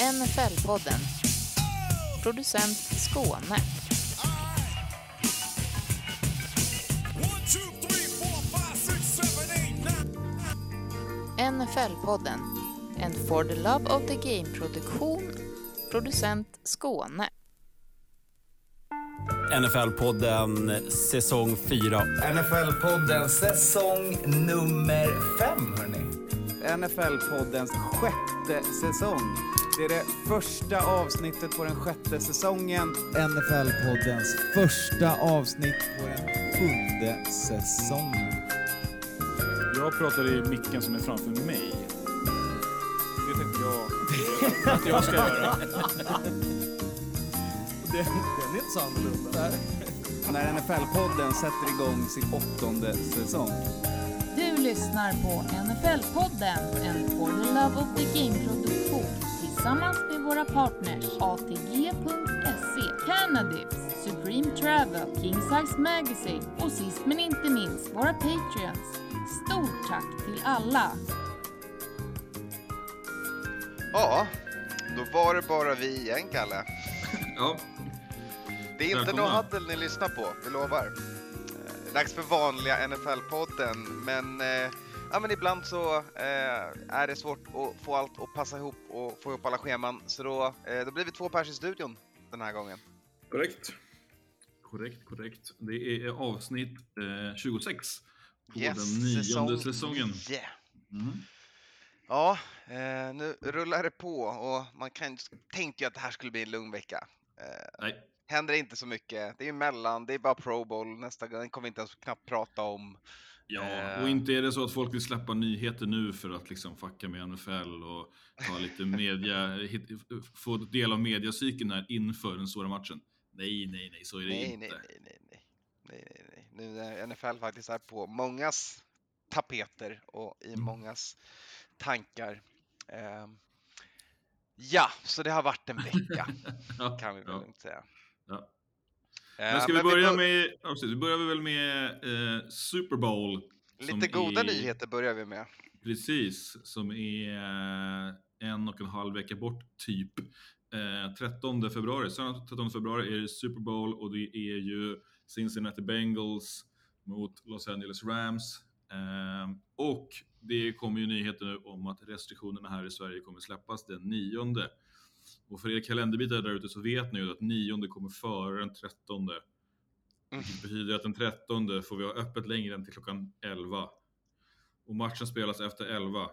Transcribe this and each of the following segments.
NFL-podden. Producent Skåne. NFL-podden. En For the Love of the Game-produktion. Producent Skåne. NFL-podden säsong 4. NFL-podden säsong nummer fem, hörni. NFL-poddens sjätte säsong. Det är det första avsnittet på den sjätte säsongen. NFL-poddens första avsnitt på den sjunde säsongen. Jag pratar i micken som är framför mig. Det tänkte jag att jag ska göra. Den, den är inte så annorlunda. När NFL-podden sätter igång sin åttonde säsong. Lyssnar på NFL-podden, en For the Love of the Game-produktion tillsammans med våra partners ATG.se, Cannadips, Supreme Travel, King Size Magazine och sist men inte minst våra Patreons. Stort tack till alla! Ja, då var det bara vi igen, Kalle. Ja, Det är inte något haddel ni lyssnar på, vi lovar. Eh, Dags för vanliga NFL-podden, men, eh, ja, men ibland så eh, är det svårt att få allt att passa ihop och få ihop alla scheman. Så då, eh, då blir vi två pers i studion den här gången. korrekt. Korrekt, korrekt. Det är avsnitt eh, 26 på den nionde säsongen. nio. Mm. Ja, eh, nu rullar det på och man kan, tänkte ju att det här skulle bli en lugn vecka. Eh, Nej, händer inte så mycket. Det är emellan, det är bara Pro Bowl nästa gång. Den kommer vi inte ens knappt prata om. ja, Eh. och inte är det så att folk vill släppa nyheter nu för att liksom fucka med NFL och ta lite media, få del av mediacykeln här inför den stora matchen. Nej, nej, nej, så är det Nej, inte. nej, nej, nej, nej, nej. Nu när NFL faktiskt är på mångas tapeter och i Mm. mångas tankar. Ehm, ja, så det har varit en vecka kan vi väl ja, lugnt säga. Ja. Eh, Men ska vi börja bör- med, ja, precis, vi börjar väl med eh, Super Bowl. Lite goda är- nyheter börjar vi med. Precis, som är eh, en och en halv vecka bort typ. Eh, 13 februari, söndag 13 februari är det Super Bowl och det är ju Cincinnati Bengals mot Los Angeles Rams. Eh, och det kommer ju nyheter nu om att restriktionerna här i Sverige kommer släppas den 9. Och för er kalenderbitare där ute så vet ni ju att 9 kommer före den 13. Mm. Vilket betyder att den 13 får vi ha öppet längre än till klockan 11 och matchen spelas efter 11.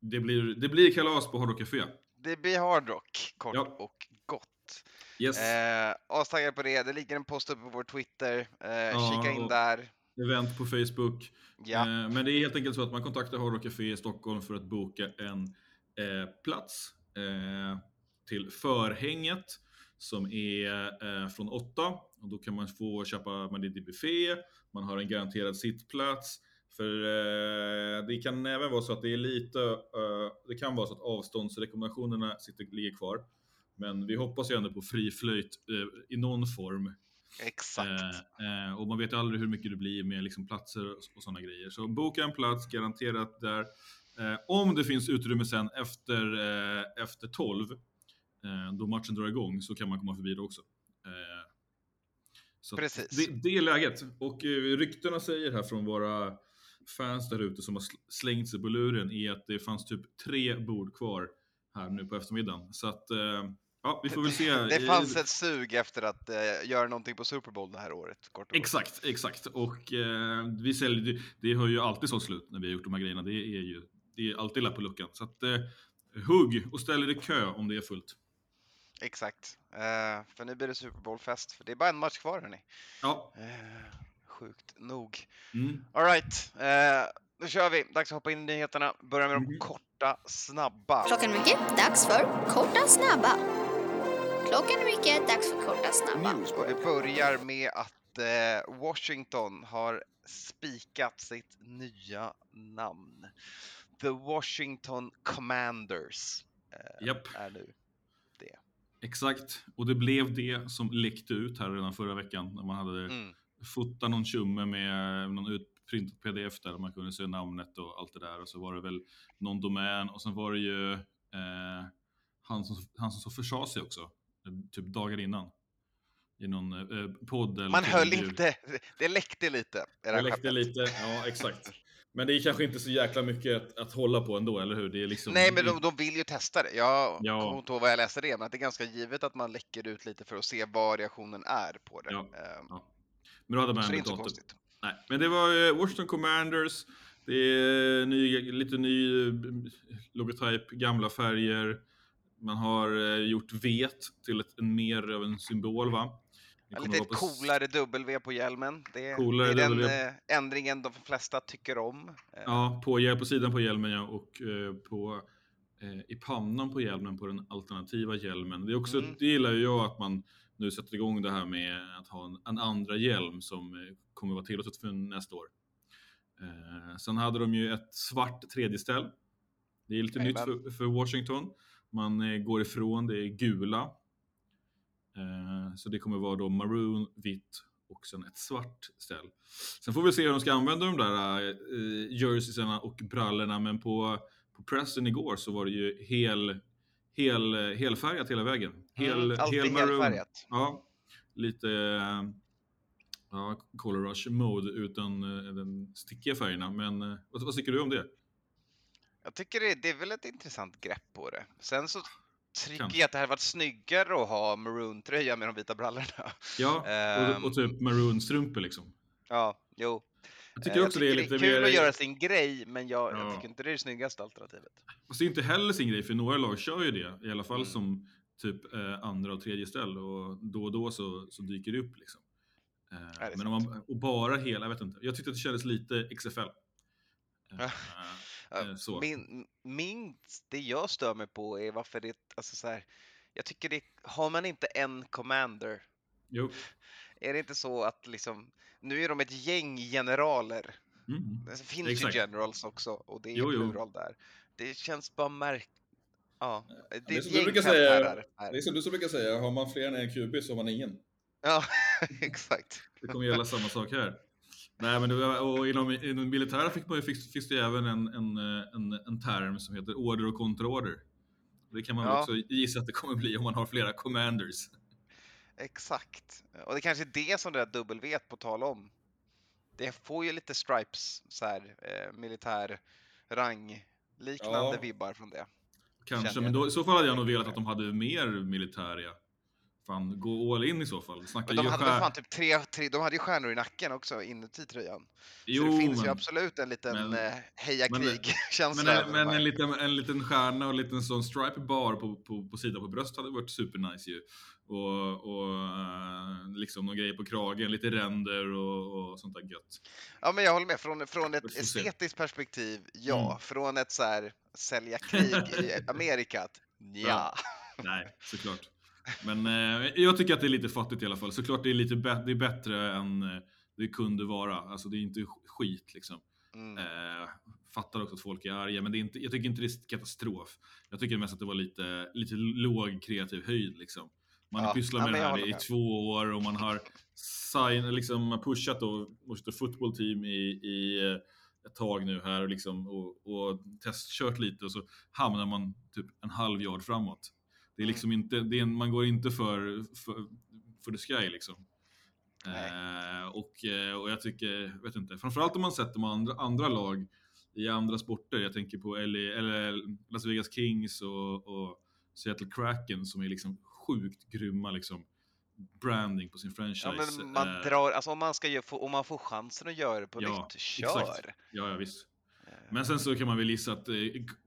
Det blir, det blir kalas på Hard Rock Café. Det blir Hard Rock, kort Ja. och gott. Yes. Eh, Astaggad på det. Det ligger en post uppe på vår Twitter. Eh, Ja, kika in där. Event på Facebook. Ja. Eh, men det är helt enkelt så att man kontaktar Hard Rock Café i Stockholm för att boka en eh, plats eh, till förhänget som är eh, från 8. Och då kan man få köpa, man är i buffé, man har en garanterad sittplats. För eh, det kan även vara så att det är lite, eh, det kan vara så att avståndsrekommendationerna sitter, ligger kvar. Men vi hoppas ju ändå på fri flöjt eh, i någon form. Exakt. Eh, eh, och man vet aldrig hur mycket det blir med liksom platser och, och sådana grejer. Så boka en plats garanterat där. Om det finns utrymme sen efter, efter 12, eh, då matchen drar igång, så kan man komma förbi det också. Eh, så Precis. Det, det är läget. Och eh, ryktena säger här från våra fans där ute som har sl- slängt sig på luren är att det fanns typ tre bord kvar här nu på eftermiddagen. Så att, eh, ja, vi får väl se. Det Eh, fanns ett sug efter att eh, göra någonting på Super Bowl det här året. Kort och. Exakt, exakt. Och eh, vi säljer, det, det har ju alltid sålt slut när vi har gjort de här grejerna. Det är ju det är alltid lapp på luckan. Så att, eh, hugg och ställ er i kö om det är fullt. Exakt. Eh, för nu blir det Super Bowl-fest. För det är bara en match kvar hörni. Ja. Eh, sjukt nog. Mm. Alright, eh, nu kör vi. Dags att hoppa in i nyheterna. Börjar med de Mhm. korta, snabba. Klockan är mycket, dags för korta snabba. Klockan är mycket, dags för korta snabba. Och det börjar med att Washington har spikat sitt nya namn. The Washington Commanders Japp, är nu. Exakt. Och det blev det som läckte ut här redan förra veckan när man hade Mm. fotat någon tjomme med någon utprintad pdf där man kunde se namnet och allt det där och så var det väl någon domän och sen var det ju Eh, han, som, han som så försade sig också, typ dagar innan. I någon eh, podd eller Man höll inte, det läckte lite. det läckte lite, ja exakt. Men det är kanske inte så jäkla mycket att, att hålla på ändå, eller hur? Det är liksom, Nej, men de, de vill ju testa det. Jag Ja. kommer inte ihåg vad jag läste det, men att det är ganska givet att man läcker ut lite för att se vad reaktionen är på det. Ja. Ehm, Men då hade man Så det är inte så konstigt. Nej, men det var eh, Washington Commanders. Det är ny, lite ny eh, logotyp, gamla färger. Man har eh, gjort vet till ett, en mer av en symbol, va? Lite på coolare W på hjälmen. Det, Coolare det är den eh, ändringen de flesta tycker om. Eh, Ja, på, på sidan på hjälmen ja, och eh, på, eh, i pannan på hjälmen på den alternativa hjälmen. Det, är också, Mm. det gillar jag att man nu sätter igång det här med att ha en, en andra hjälm som eh, kommer vara tillåtet för nästa år. Eh, sen hade de ju ett svart tredje ställ. Det är lite nytt Jajamän. för, för Washington. Man går ifrån det gula. Eh, så det kommer vara då maroon, vitt och sen ett svart ställ. Sen får vi se hur de ska använda de där eh, jerseysarna och brallorna, men på, på pressen igår så var det ju hel, hel, helfärgat hela vägen. Hel, Mm, alltid hel helfärgat. Ja, lite eh, ja, Color Rush mode utan eh, den stickiga färgerna. Men vad, vad tycker du om det? Jag tycker det, det är väl ett intressant grepp på det. Sen så tycker Kanske. jag att det hade varit snyggare att ha maroon-tröja med de vita brallorna. Ja, Ehm. och, och typ maroon-strumpor liksom. Ja, jo. Jag Eh, tycker också det är lite kul mer... att göra sin grej, men jag, Ja. jag tycker inte det är det snyggaste alternativet. Fast det är inte heller sin grej, för några lag kör ju det. I alla fall Mm. som typ eh, andra och tredje ställ och då och då så, så dyker det upp liksom. Eh, det är men om man, och bara hela, jag vet inte. Jag tyckte att det kändes lite XFL. Eh, eh, så. Min, min, det jag stör mig på är varför det, alltså så här, jag tycker det, har man inte en commander, Jo. är det inte så att liksom, nu är de ett gäng generaler, Mm. det finns Exakt. ju generals också och det är Jo, plural där. Det känns bara märk... Ja, det är det är som du brukar säga. Det är som du brukar säga, har man fler än en QB så har man ingen. Ja, exakt. Det kommer gälla samma sak här. Nej, men det var, och inom, inom militära fick man, ju- finns, finns det även en, en, en, en term som heter order och kontraorder. Det kan man Ja. också gissa att det kommer bli om man har flera commanders. Exakt. Och det kanske är det som det där W på tal om. Det får ju lite stripes, så här, eh, militär rang liknande Ja. vibbar från det. Kanske, men då, i så fall hade jag nog velat att de hade mer militäria. Fan, gå all in i så fall. Snacka Men de hade väl fan typ tre, tre, de hade ju stjärnor i nacken också inuti tröjan. Jo, så det finns men, ju absolut en liten men- eh, heja men- krig-känsla. men, men här. en, liten, en liten stjärna och en liten sån stripe bar på, på, på sidan på bröstet hade varit supernice ju. Och, och eh, liksom någon grej på kragen, lite ränder och, och sånt där gött. Ja, men jag håller med. Från, från ett estetiskt perspektiv, ja. Mm. Från ett så här sälja krig i Amerikat, ja. Ja. Nej, såklart. Men eh, jag tycker att det är lite fattigt i alla fall. Såklart det är lite det är bättre än eh, det kunde vara. Alltså det är inte sk- skit liksom. Mm. Eh, fattar också att folk är arga, men det är inte, jag tycker inte det är katastrof. Jag tycker mest att det var lite, lite låg kreativ höjd liksom. Man har Ja, pysslat ja, med men det här i två år och man har sign, liksom, pushat då Worcester Football Team i, i eh, ett tag nu här och, liksom, och, och testkört lite och så hamnar man typ en halv yard framåt. Det är liksom inte, det är, en- man går inte för, för, för the sky liksom. Eh, och, eh, och jag tycker, vet inte, framförallt om man sett de andra, andra lag i andra sporter. Jag tänker på LA, eller Las Vegas Kings och, och Seattle Kraken som är liksom sjukt grymma liksom branding på sin franchise. Ja, men man Eh, drar, alltså om man, ska om man får chansen att göra det på Ja, nytt, kör! exakt. Ja, ja, visst. Eh, Men sen så kan man väl gissa att eh,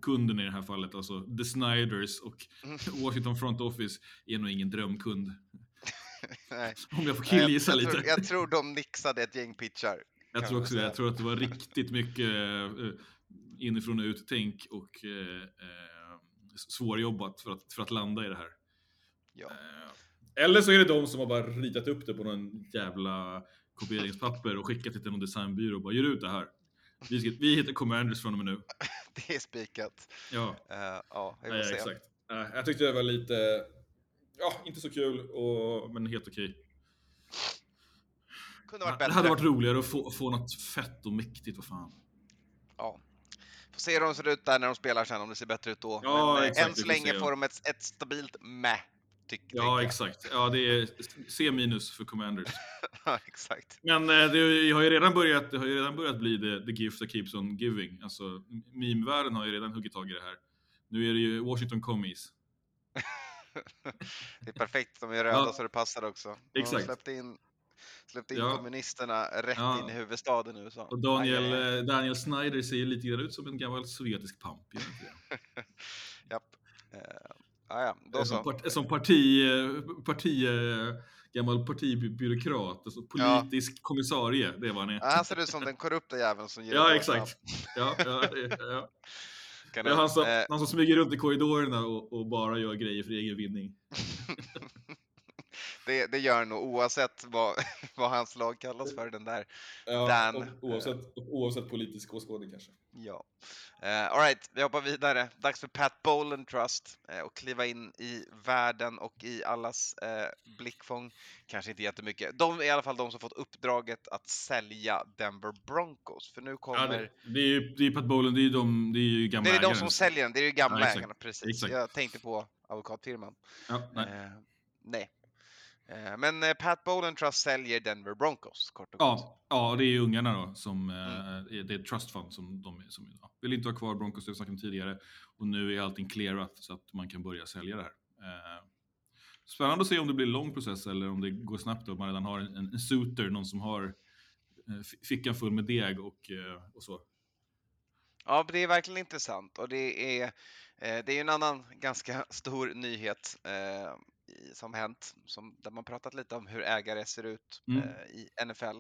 kunden i det här fallet, alltså The Snyders och Mm. Washington Front Office är nog ingen drömkund. Om jag får killgissa jag, lite. tror, jag tror de nixade ett gäng pitchar. Jag tror också det. Jag tror att det var riktigt mycket eh, inifrån och ut-tänk och eh, eh, svårjobbat för att, för att landa i det här. Ja. Eh, eller så är det de som har bara ritat upp det på någon jävla kopieringspapper och skickat det till någon designbyrå och bara gör ut det här. Vi, vi heter Commanders från och med nu. Det är spikat. Ja, Eh, ja, vi får nej, se. exakt. Eh, jag tyckte det var lite, ja, inte så kul, och, men helt okej. Kunde varit Det bättre. hade varit roligare att få, få något fett och mäktigt, vad fan. Ja. Får se hur de ser ut där när de spelar sen, om det ser bättre ut då. Ja, Men eh, exakt, än så länge får de ett, ett stabilt meh. Tyck, tänker Ja, exakt. Ja, det är C minus för Commanders. Ja, exakt. Men eh, det har ju redan börjat, det har ju redan börjat bli the, the gift that keeps on giving. Alltså, meme-världen har ju redan huggit tag i det här. Nu är det ju Washington Commies. Det är perfekt, de är röda Ja. så det passar också. De Exakt. släppt in, släppt in Ja. kommunisterna rätt Ja. in i huvudstaden USA. Och Daniel, Aj, eh, Daniel Snyder ser ju lite grann ut som en gammal sovjetisk pamp. Japp. Ja, ja, som, part, som parti, eh, parti, eh, gammal partibyråkrat, alltså politisk kommissarie, det vad han är. Ja, han ser ut som den korrupta jäveln som ger Ja, exakt. Ja, ja, ja, ja. Kan han som, eh, han som smyger runt i korridorerna och, och bara gör grejer för egen vinning. det, det gör nog oavsett vad, vad hans lag kallas för, den där. Dan. och oavsett, oavsett politisk åskådning kanske. Ja. Uh, Alright, vi hoppar vidare. Dags för Pat Boland Trust uh, och kliva in i världen och i allas uh, blickfång. Kanske inte jättemycket. De är i alla fall de som fått uppdraget att sälja Denver Broncos. För nu kommer... Ja, det, det är ju det är Pat Boland, det är ju de, det är ju gamla det är de ägare. som säljer den, det är ju gamla Ja, exakt. ägarna, precis. Exakt. Jag tänkte på advokatfirman. Ja, nej. Eh, nej. Eh, men eh, Pat Boland Trust säljer Denver Broncos, kort och gott. Ja, ja, det är ungarna då som, eh, Mm. det är trust fund som de är- som ja, vill inte ha kvar Broncos, det vi snackat om tidigare. Och nu är allting clearat så att man kan börja sälja det här. Spännande att se om det blir en lång process eller om det går snabbt och man redan har en, en suitor, någon som har fickan full med deg och, och så. Ja, det är verkligen intressant och det är, det är en annan ganska stor nyhet i, som hänt, som, där man pratat lite om hur ägare ser ut Mm. eh, i NFL.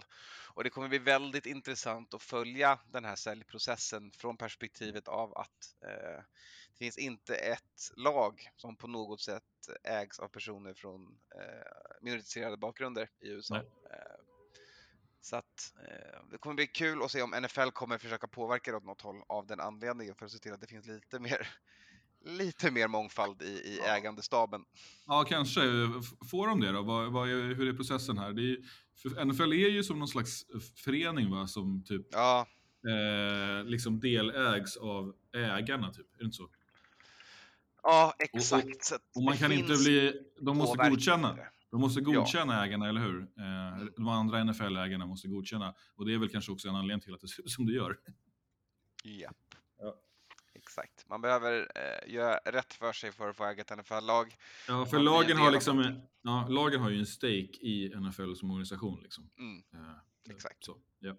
Och det kommer bli väldigt intressant att följa den här säljprocessen från perspektivet av att eh, det finns inte ett lag som på något sätt ägs av personer från eh, minoriserade bakgrunder i USA. Nej. Eh, så att eh, det kommer bli kul att se om NFL kommer försöka påverka det åt något håll av den anledningen för att se till att det finns lite mer, lite mer mångfald i, i Ja. ägandestaben. Ja, kanske. Får de det då? Vad, vad är, hur är processen här? Det är, NFL är ju som någon slags förening va? som typ Ja, eh, liksom delägs av ägarna, typ. Är det inte så? ja exakt. Så att Och man kan inte bli, de måste godkänna. De måste godkänna ägarna, eller hur? Eh, de andra NFL-ägarna måste godkänna. Och det är väl kanske också en anledning till att det ser ut som det gör. Japp. Ja. Exakt. Man behöver eh, göra rätt för sig för att få äga ett NFL-lag. Ja, för lagen har liksom, ja, lagen har ju en stake i NFL som organisation liksom. Mm, Eh, exakt. Så, ja.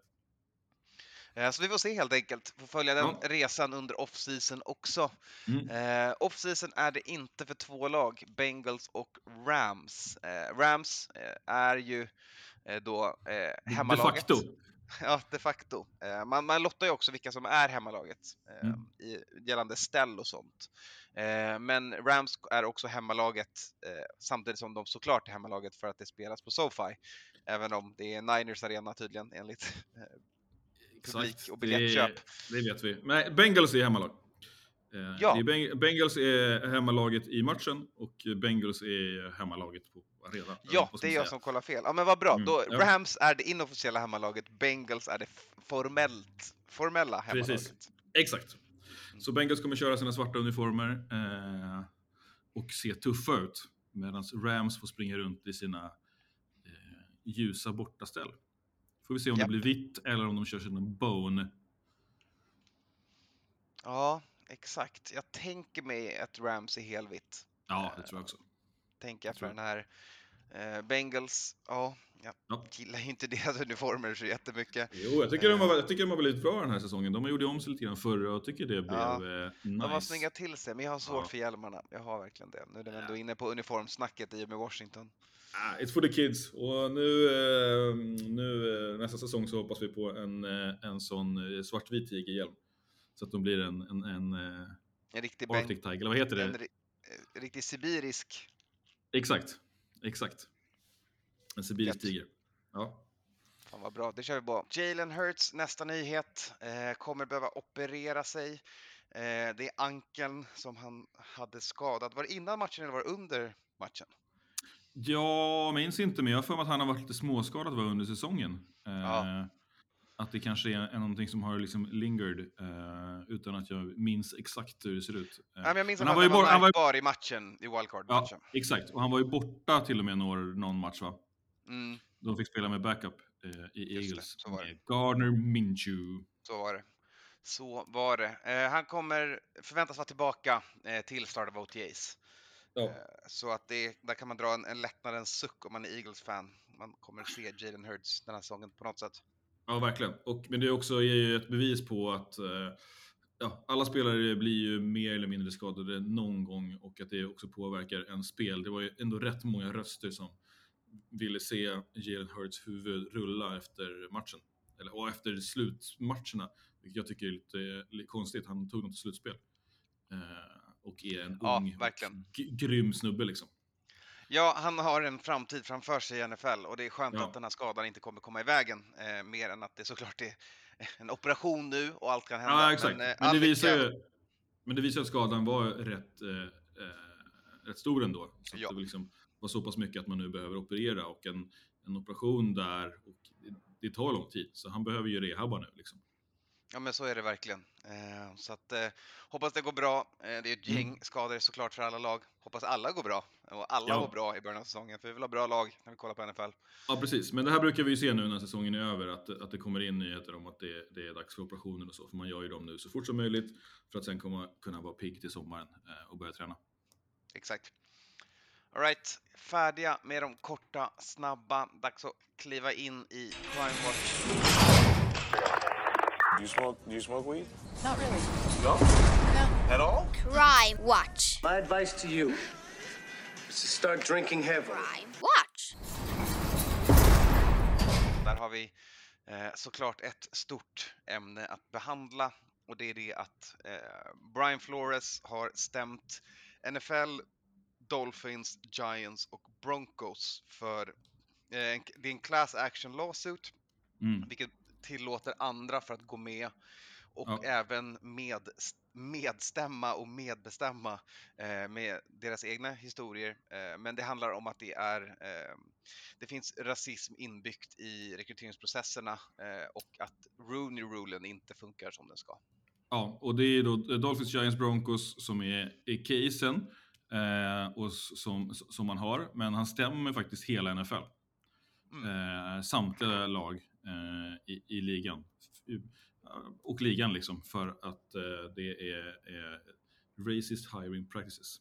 Eh, Så vi får se helt enkelt. Får följa den Ja. resan under off-season också. Mm. Eh, off-season är det inte för två lag, Bengals och Rams. Eh, Rams eh, är ju eh, då eh, De hemmalaget. facto. Ja, de facto. Eh, man, man lottar ju också vilka som är hemmalaget eh, Mm. i, gällande ställ och sånt. Eh, men Rams är också hemmalaget samtidigt som de såklart är hemmalaget för att det spelas på SoFi. Även om det är Niners arena tydligen enligt publik och biljettköp. Det, det vet vi. Men Bengals är hemmalag. Ja. är Beng- Bengals är hemmalaget i matchen och Bengals är hemmalaget på arenan. Ja, det är jag säga? som kollar fel. Ja, men vad bra. Mm, Då, ja. Rams är det inofficiella hemmalaget, Bengals är det formellt, formella hemmalaget. Precis. Exakt. Så Bengals kommer köra sina svarta uniformer eh, och se tuffa ut. Medan Rams får springa runt i sina eh, ljusa bortaställ. Får vi se om Japp. det blir vitt eller om de kör sina bone. Ja, exakt. Jag tänker mig att Rams är helvitt. Ja, det tror jag också. Tänker jag för den här eh, Bengals. Ja, jag Ja. gillar ju inte deras uniformer så jättemycket. Jo, jag tycker, de har, jag tycker de har blivit bra den här säsongen. De gjorde om sig lite grann förra och jag tycker det blev Ja, eh, De har nice. snyggat till sig, men jag har svårt Ja. för hjälmarna. Jag har verkligen det. Nu är vi ändå inne på uniformsnacket i och med Washington. Ah, it's for the kids. Och nu, eh, nu eh, nästa säsong så hoppas vi på en, eh, en sån eh, svartvit tigerhjälm. Så att de blir en, en, en eh, En riktig, Arctic Tiger, eller vad heter en det? eh, riktig sibirisk. Exakt, exakt. En sibirisk tiger. Ja. Fan vad bra, det kör vi på. Jalen Hurts, nästa nyhet, eh, kommer behöva operera sig. Eh, det är ankeln som han hade skadat. Var det innan matchen eller var det under matchen? Jag minns inte, men jag har för mig att han har varit lite småskadad under säsongen. Eh, Ja. Att det kanske är, är någonting som har liksom lingered eh, utan att jag minns exakt hur det ser ut. Eh, Nej, jag minns men han han var ju var, bort- han var märkbar i matchen, i wildcard-matchen. Ja, exakt. Och han var ju borta till och med några, någon match va? Mm, De fick spela med backup eh, i det, Eagles. det. Gardner Minshew. så var det. Så var det. Eh, han kommer förväntas vara tillbaka eh, till start of OTAs. Eh, så att det, där kan man dra en, en lättnadens suck om man är Eagles-fan. Man kommer se Jalen Hurts den här säsongen på något sätt. Ja, verkligen. Och, men det är också ger ju ett bevis på att eh, ja, alla spelare blir ju mer eller mindre skadade någon gång och att det också påverkar en spel. Det var ju ändå rätt många röster som ville se Jalen Hurts huvud rulla efter matchen. Eller, och efter slutmatcherna, vilket jag tycker är lite, lite konstigt. Han tog dem till slutspel. Eh, och är en Ja, ung, verkligen. grym snubbe liksom. Ja, han har en framtid framför sig i NFL och det är skönt Ja. att den här skadan inte kommer komma i vägen. Eh, mer än att det såklart är en operation nu och allt kan hända. Ja, exakt. Men, eh, all det visar ju, men det visar att skadan var rätt, eh, eh, rätt stor ändå. Så Ja. det liksom var så pass mycket att man nu behöver operera och en, en operation där, och det, det tar lång tid. Så han behöver ju rehabba nu. Liksom. Ja, men så är det verkligen. Eh, så att eh, hoppas det går bra. Eh, det är ett Mm. gäng skador såklart för alla lag. Hoppas alla går bra och alla Ja. går bra i början av säsongen. För vi vill ha bra lag när vi kollar på NFL. Ja, precis. Men det här brukar vi ju se nu när säsongen är över, att, att det kommer in nyheter om att det, det är dags för operationer och så. För man gör ju dem nu så fort som möjligt för att sen komma, kunna vara pigg till sommaren eh, och börja träna. Exakt. Alright, färdiga med de korta, snabba. Dags att kliva in i Crime Watch. Do you smoke? Do you smoke weed? Not really. No. At all? Crime Watch. My advice to you start drinking heavily. Watch. Där har vi eh, såklart ett stort ämne att behandla och det är det att eh, Brian Flores har stämt NFL, Dolphins, Giants och Broncos för eh, en- det är en class action lawsuit Mm. vilket tillåter andra för att gå med och Ja. även med, medstämma och medbestämma eh, med deras egna historier. Eh, men det handlar om att det är eh, det finns rasism inbyggt i rekryteringsprocesserna eh, och att Rooney-rulen inte funkar som den ska. Ja, och det är då Dolphins, Giants, Broncos som är i casen eh, och som, som man har. Men han stämmer faktiskt hela NFL. Eh, samtliga lag i, i ligan. F- Och ligan liksom för att eh, det är, racist hiring practices.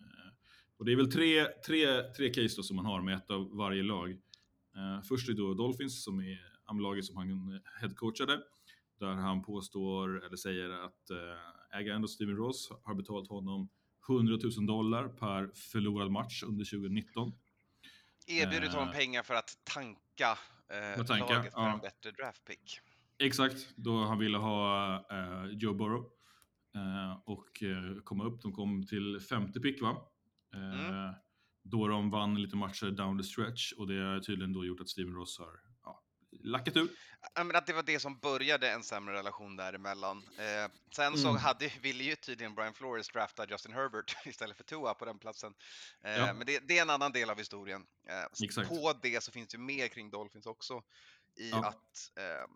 Eh, och det är väl tre, tre, tre case då som man har med ett av varje lag. Eh, först är då Dolphins som är laget som han headcoachade. Där han påstår, eller säger att eh, ägaren Steven Ross har betalat honom 100 000 dollar per förlorad match under 2019. Erbjudit honom Eh, pengar för att tanka, eh, tanka, laget för ja. en bättre draftpick. Exakt, då han ville ha eh, Joe Burrow eh, och eh, komma upp. De kom till 50 pick va? Eh, Mm. Då de vann lite matcher down the stretch och det har tydligen då gjort att Steven Ross har ja, lackat ur. Ja, men att det var det som började en sämre relation däremellan. Eh, sen så Mm. hade, ville ju tydligen Brian Flores drafta Justin Herbert istället för Tua på den platsen. Eh, Ja. Men det, det är en annan del av historien. Eh, Exakt. På det så finns det mer kring Dolphins också. I Ja. att, ehm,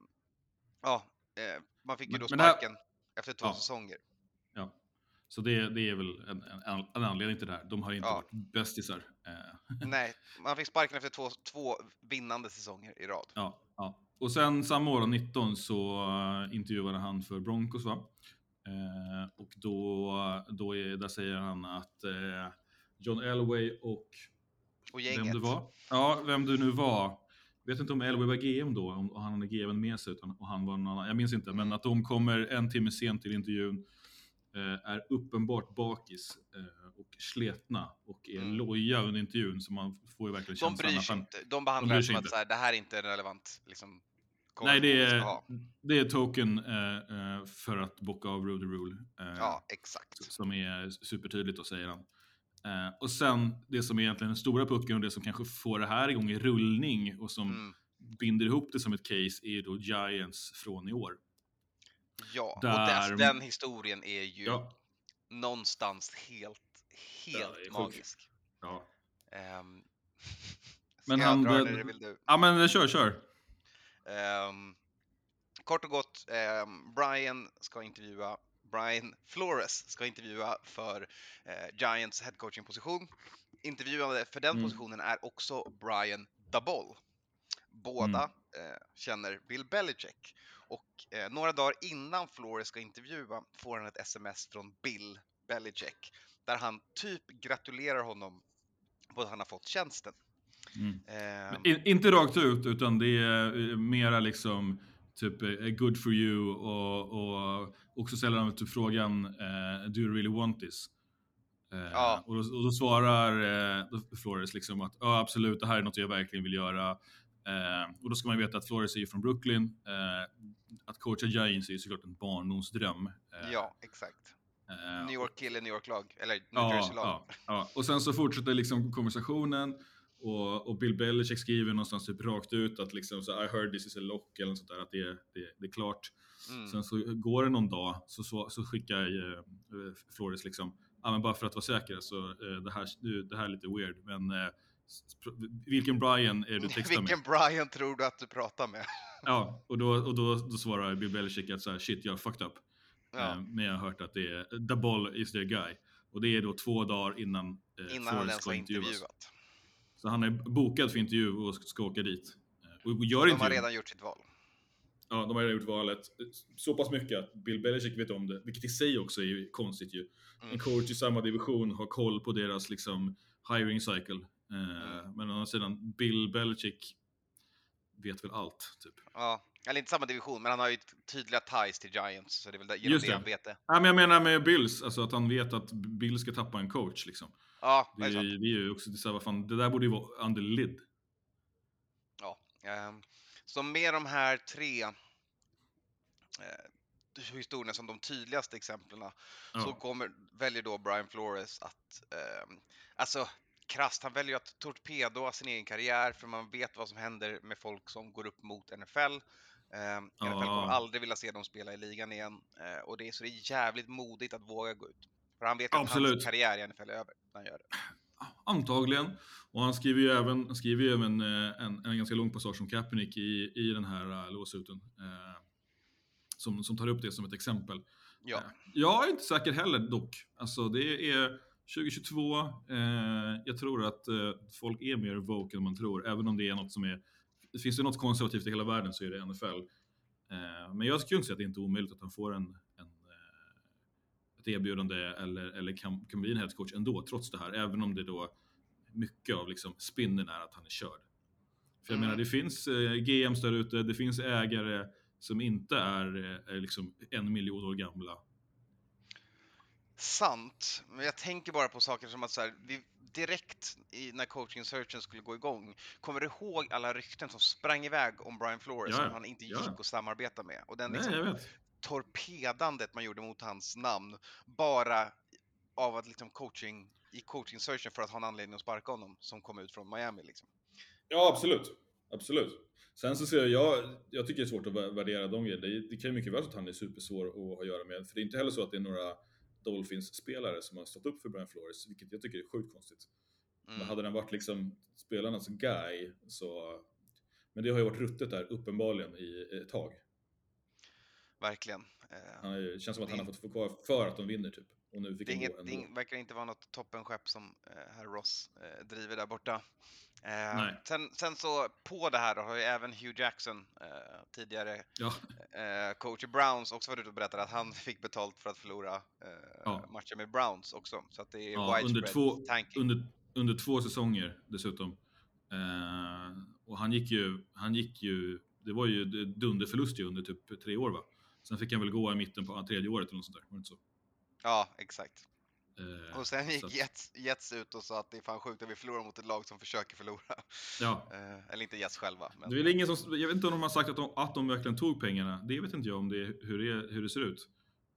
ja, eh, man fick ju då det här- sparken efter två Ja. säsonger. Ja. Så det, det är väl en, en, en anledning till det här. De har inte Ja. varit bästisar. Eh, Nej, man fick sparken efter två, två vinnande säsonger i rad. Ja, ja. Och sen samma år, 19, så uh, intervjuade han för Broncos va? Eh, och då, då är, där säger han att eh, John Elway och Och vem gänget. du var, ja, vem du nu var, vet inte om Elway var GM då, om han hade GM med sig, utan, och han var någon annan, jag minns inte, men att de kommer en timme sent till intervjun, eh, är uppenbart bakis eh, och sletna och är Mm. loja under intervjun, så man får ju verkligen De känslan bryr att sig inte. De behandlar bryr det som att så här, det här är inte relevant liksom, Nej, det är, det är token eh, eh, för att bocka av Rudy Rule. Eh, Ja, exakt. Som är supertydligt, då säger han. Eh, och sen det som är egentligen den stora pucken och det som kanske får det här igång i rullning och som Mm. binder ihop det som ett case är då Giants från i år. Ja, och Där- dess, den historien är ju Ja, någonstans helt, helt Ja, magisk. ja. Um, Men ska han- jag dra den- eller vill du? ja men kör, kör. Ehm, kort och gott, eh, Brian ska intervjua Brian Flores ska intervjua för eh, Giants headcoaching-position. Intervjuande för den Mm. positionen är också Brian Daboll. Båda eh, känner Bill Belichick. Och eh, några dagar innan Flores ska intervjua får han ett sms från Bill Belichick där han typ gratulerar honom på att han har fått tjänsten. Mm. Ehm, In, inte rakt ut, utan det är eh, mera liksom typ eh, good for you och, och också ställer han typ frågan eh, Do you really want this? Eh, Ja. och, då, och då svarar eh, då Flores liksom att ja absolut, det här är något jag verkligen vill göra. Eh, och då ska man veta att Flores är ju från Brooklyn. Eh, att coacha Giants är ju såklart en barndomsdröm. Eh, ja, exakt. New York kille, New York-lag, eller New Ja, Jersey-lag. ja, ja. Och sen så fortsätter liksom konversationen och, och Bill Belichick skriver någonstans typ rakt ut att liksom så I heard this is a lock eller något sånt där, att det, är- det, det är klart. Mm. Sen så går det någon dag så, så, så skickar eh, Flores liksom, ja men bara för att vara säker så eh, det, här, det här är lite weird men eh, vilken Brian är du textar med? Vilken Brian tror du att du pratar med? Ja, och, då, och då, då svarar Bill Belichick att så här, shit jag har fucked up. Ja. Eh, men jag har hört att det är the ball is their guy. Och det är då två dagar innan, eh, Innan Flores ska intervjuas. intervjuat. Så han är bokad för intervju och ska åka dit. Eh, Och gör De har redan gjort sitt val. Ja, de har redan gjort valet. Så pass mycket att Bill Belichick vet om det, vilket i sig också är konstigt ju. Mm. En coach i samma division har koll på deras liksom hiring cycle. Eh, Mm. Men å andra sidan, Bill Belichick vet väl allt, typ. Ja, eller inte samma division, men han har ju tydliga ties till Giants, så det är väl genom Just det det. han vet det. Ja, men jag menar med Bills, alltså att han vet att Bill ska tappa en coach liksom. Ja, Det det är, är sant. ju- det är ju också det är så här, vad fan, det där borde ju vara under lid. Ja. ehm, Så med de här tre eh, historierna som de tydligaste exemplen så Ja. kommer, väljer då Brian Flores att, ehm, alltså krasst, han väljer att torpedoa sin egen karriär för man vet vad som händer med folk som går upp mot NFL. Um, NFL kommer aldrig vilja se dem spela i ligan igen eh, och det är så det är jävligt modigt att våga gå ut. För han vet att Absolut. hans karriär i NFL är över han gör det. Antagligen. Och han skriver ju även, han skriver ju även eh, en, en ganska lång passage om Kaepernick i, i den här uh, låsuten. eh, som, som tar upp det som ett exempel. Ja. Eh, jag är inte säker heller dock. Alltså det är 2022. Eh, jag tror att eh, folk är mer woke än man tror. Även om det är något som är... Finns det något konservativt i hela världen så är det NFL. Eh, men jag skulle inte säga att det inte är omöjligt att han får en, eh, ett erbjudande eller, eller kan, kan bli en headcoach ändå, trots det här. Även om det då mycket av liksom spinnen är att han är körd. För jag Mm. menar, det finns eh, GMs där ute, det finns ägare som inte är, eh, liksom en miljon år gamla. Sant, men jag tänker bara på saker som att så här, vi direkt i, när coaching searchen skulle gå igång, kommer du ihåg alla rykten som sprang iväg om Brian Flores Ja, som han inte gick Ja. att samarbeta med? Och den Nej, liksom jag vet. Torpedandet man gjorde mot hans namn bara av att liksom coaching i coaching searchen för att ha en anledning att sparka honom som kom ut från Miami liksom. Ja, absolut. Absolut. Sen så ser jag, jag, jag tycker det är svårt att vä- värdera de grejerna. Det, det kan ju mycket väl vara att han är supersvår att ha att göra med. För det är inte heller så att det är några Dolphins-spelare som har stått upp för Brian Flores, vilket jag tycker är sjukt konstigt. Men Mm. hade den varit liksom spelarnas guy så... Men det har ju varit ruttet där uppenbarligen i ett tag. Verkligen. Eh, Han det känns som att han Det- har fått få kvar för att de vinner typ. Och nu fick Det han inget, det verkar inte vara något toppenskepp som eh, herr Ross eh, driver där borta. Eh, sen, sen så på det här då har ju även Hugh Jackson, eh, tidigare Ja, eh, coach i Browns, också varit ute och berättat att han fick betalt för att förlora eh, Ja. matcher med Browns också. Så att det är Ja, under widespread två- tanking. under, under två säsonger dessutom. Eh, och han gick ju, han gick ju, det var ju dunderförlust ju under typ tre år va? Sen fick han väl gå i mitten på tredje året eller något sånt där, var det inte så? Ja, exakt. Eh, Och sen gick Jets, Jets ut och sa att det är fan sjukt att vi förlorar mot ett lag som försöker förlora. Ja, Eh, eller inte Jets själva. Men... det är ingen som, jag vet inte om de har sagt att de, att de verkligen tog pengarna. Det vet inte jag om det, hur, det, hur det ser ut.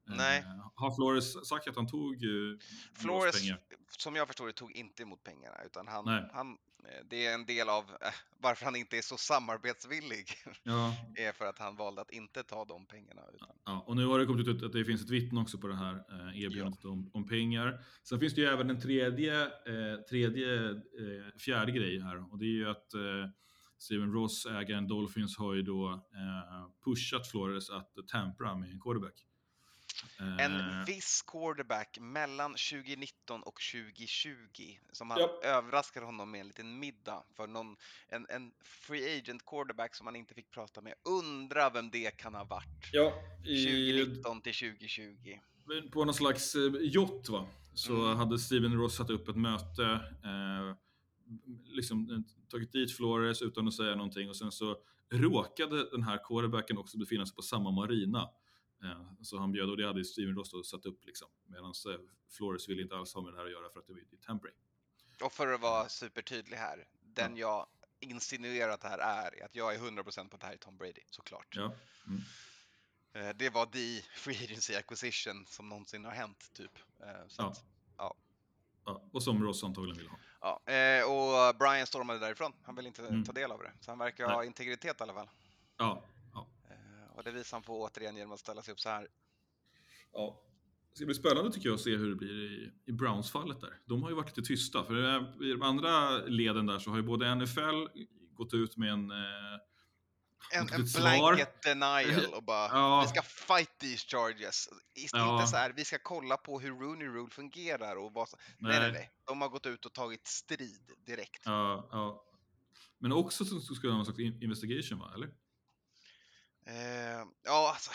Eh, Nej. Har Flores sagt att han tog eh, Flores, pengar? som jag förstår det, tog inte emot pengarna utan han, Nej. han eh, det är en del av eh, varför han inte är så samarbetsvillig Ja, är för att han valde att inte ta de pengarna. Utan, Ja, och nu har det kommit ut att det finns ett vittne också på det här eh, erbjudandet om, om pengar. Sen finns det ju även en tredje, eh, tredje eh, fjärde grej här och det är ju att eh, Steven Ross, ägaren Dolphins, har ju då eh, pushat Flores att tampera med en quarterback. Eh, En viss quarterback mellan 2019 och 2020 som han Ja. överraskade honom med en liten middag för någon, en, en free agent quarterback som han inte fick prata med. Undra vem det kan ha varit. ja, i, 2019 till 2020. på någon slags eh, yacht va? så Mm. hade Steven Ross satt upp ett möte, eh, liksom eh, tagit dit Flores utan att säga någonting och sen så råkade den här quarterbacken också befinna sig på samma marina. Eh, så han bjöd och det hade Steven Ross då satt upp liksom. Medan eh, Flores ville inte alls ha med det här att göra för att det var ju tampering. Och för att vara supertydlig här, den jag insinuerar att det här är, är att jag är 100% på att det här är Tom Brady, såklart. Ja. Mm. Eh, Det var the free agency acquisition som någonsin har hänt, typ. Eh, Så Ja. att, ja. Ja, och som Ross antagligen ville ha. Ja, eh, och Brian stormade därifrån. Han vill inte Mm. ta del av det. Så han verkar ha Nej. integritet i alla fall. Ja, Eh, Och det visar han på återigen genom att ställa sig upp så här. ja. Det ska bli spännande tycker jag att se hur det blir i, i Browns-fallet där. De har ju varit lite tysta, för eh, i de andra leden där så har ju både NFL gått ut med en... Eh, En, en blanket denial och bara Ja. vi ska fight these charges. Ist- Ja. Inte så här, vi ska kolla på hur Rooney Rule fungerar och vad som... nej. nej, Nej. De har gått ut och tagit strid direkt. ja, ja. Men också så ska det ha in- investigation va, eller? Eh, ja, alltså.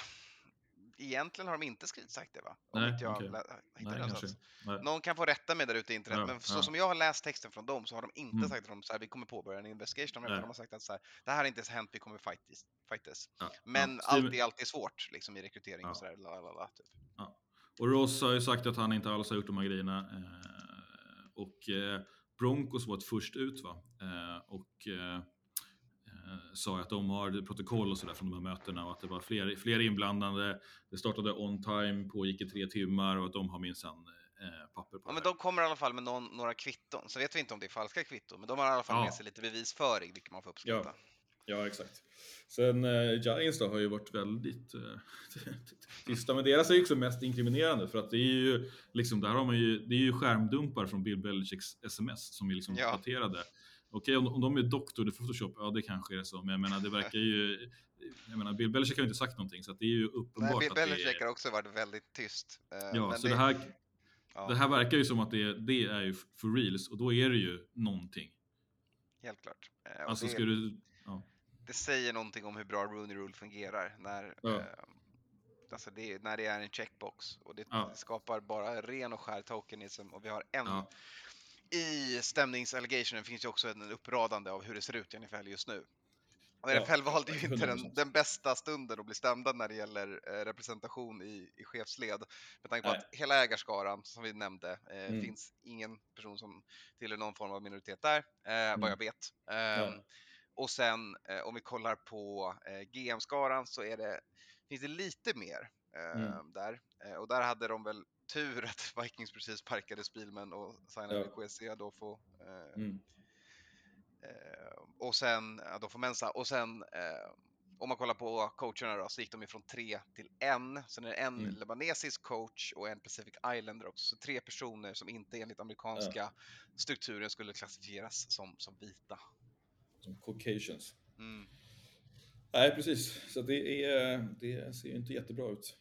Egentligen har de inte skrivit sagt det va? Om Nej, jag hittar Nej, kanske. någonstans. Nej. Någon kan få rätta mig där ute i internet, Ja, men så ja. som jag har läst texten från dem så har de inte Mm. sagt att de så här, vi kommer påbörja en investigation, de har sagt att så här, det här har inte ens hänt, vi kommer fight this. Fight this. Ja, Men ja. Allt är alltid svårt liksom, i rekrytering och sådär. Typ. Och Ross har ju sagt att han inte alls har gjort de här grejerna. Eh, och eh, Broncos var ett först ut va? Eh, och eh, sa att de har protokoll och sådär från de här mötena och att det var fler, fler inblandade. Det startade on time, pågick i tre timmar och att de har minsann eh, papper på Ja, det. men de kommer i alla fall med någon, några kvitton, så vet vi inte om det är falska kvitton, men de har i alla fall Ja. med sig lite bevisföring, vilket man får uppskatta. Ja, exakt. Sen eh, Giants då har ju varit väldigt eh, tysta, men deras är ju också mest inkriminerande för att det är ju liksom, där har man ju, det är ju skärmdumpar från Bill Belichicks sms som är liksom Ja. daterade. Okej, om, om de är doktor, det är Photoshop, ja det kanske är så, men jag menar det verkar ju, jag menar Bill Belichick har ju inte sagt någonting så det är ju Nej, uppenbart Bill att det Belichick är, har också varit väldigt tyst. eh, Ja, men så det här, ja, det här verkar ju som att det, det är ju for reals och då är det ju någonting. Helt klart. Eh, och Alltså det, ska du, ja. det säger någonting om hur bra Rooney Rule fungerar när, Ja. eh, alltså det, när det är en checkbox. Och det, det skapar bara ren och skär tokenism och vi har en. I stämningsallegationen finns ju också en uppradande av hur det ser ut i NFL just nu. Och Ja, NFL valde ju inte den, 100%. den bästa stunden att bli stämda när det gäller eh, representation i, i chefsled. Med tanke på Nej. att hela ägarskaran, som vi nämnde, eh, Mm. finns ingen person som tillhör någon form av minoritet där, eh, Mm. vad jag vet. Ehm, Och sen eh, om vi kollar på eh, GM-skaran så är det, finns det lite mer Mm. där. Eh, och där hade de väl tur att Vikings precis sparkade Spielman och signade Ja. QSC då får eh, Mm. Eh, och sen, ja, då får Mensa, och sen eh, om man kollar på coacherna då, så gick de ifrån tre till en. Sen är det en Mm. libanesisk coach och en Pacific Islander också. Så tre personer som inte enligt amerikanska strukturen skulle klassifieras som, som vita. Som Caucasians. Mm. Nej, precis. Så det, är, det ser ju inte jättebra ut.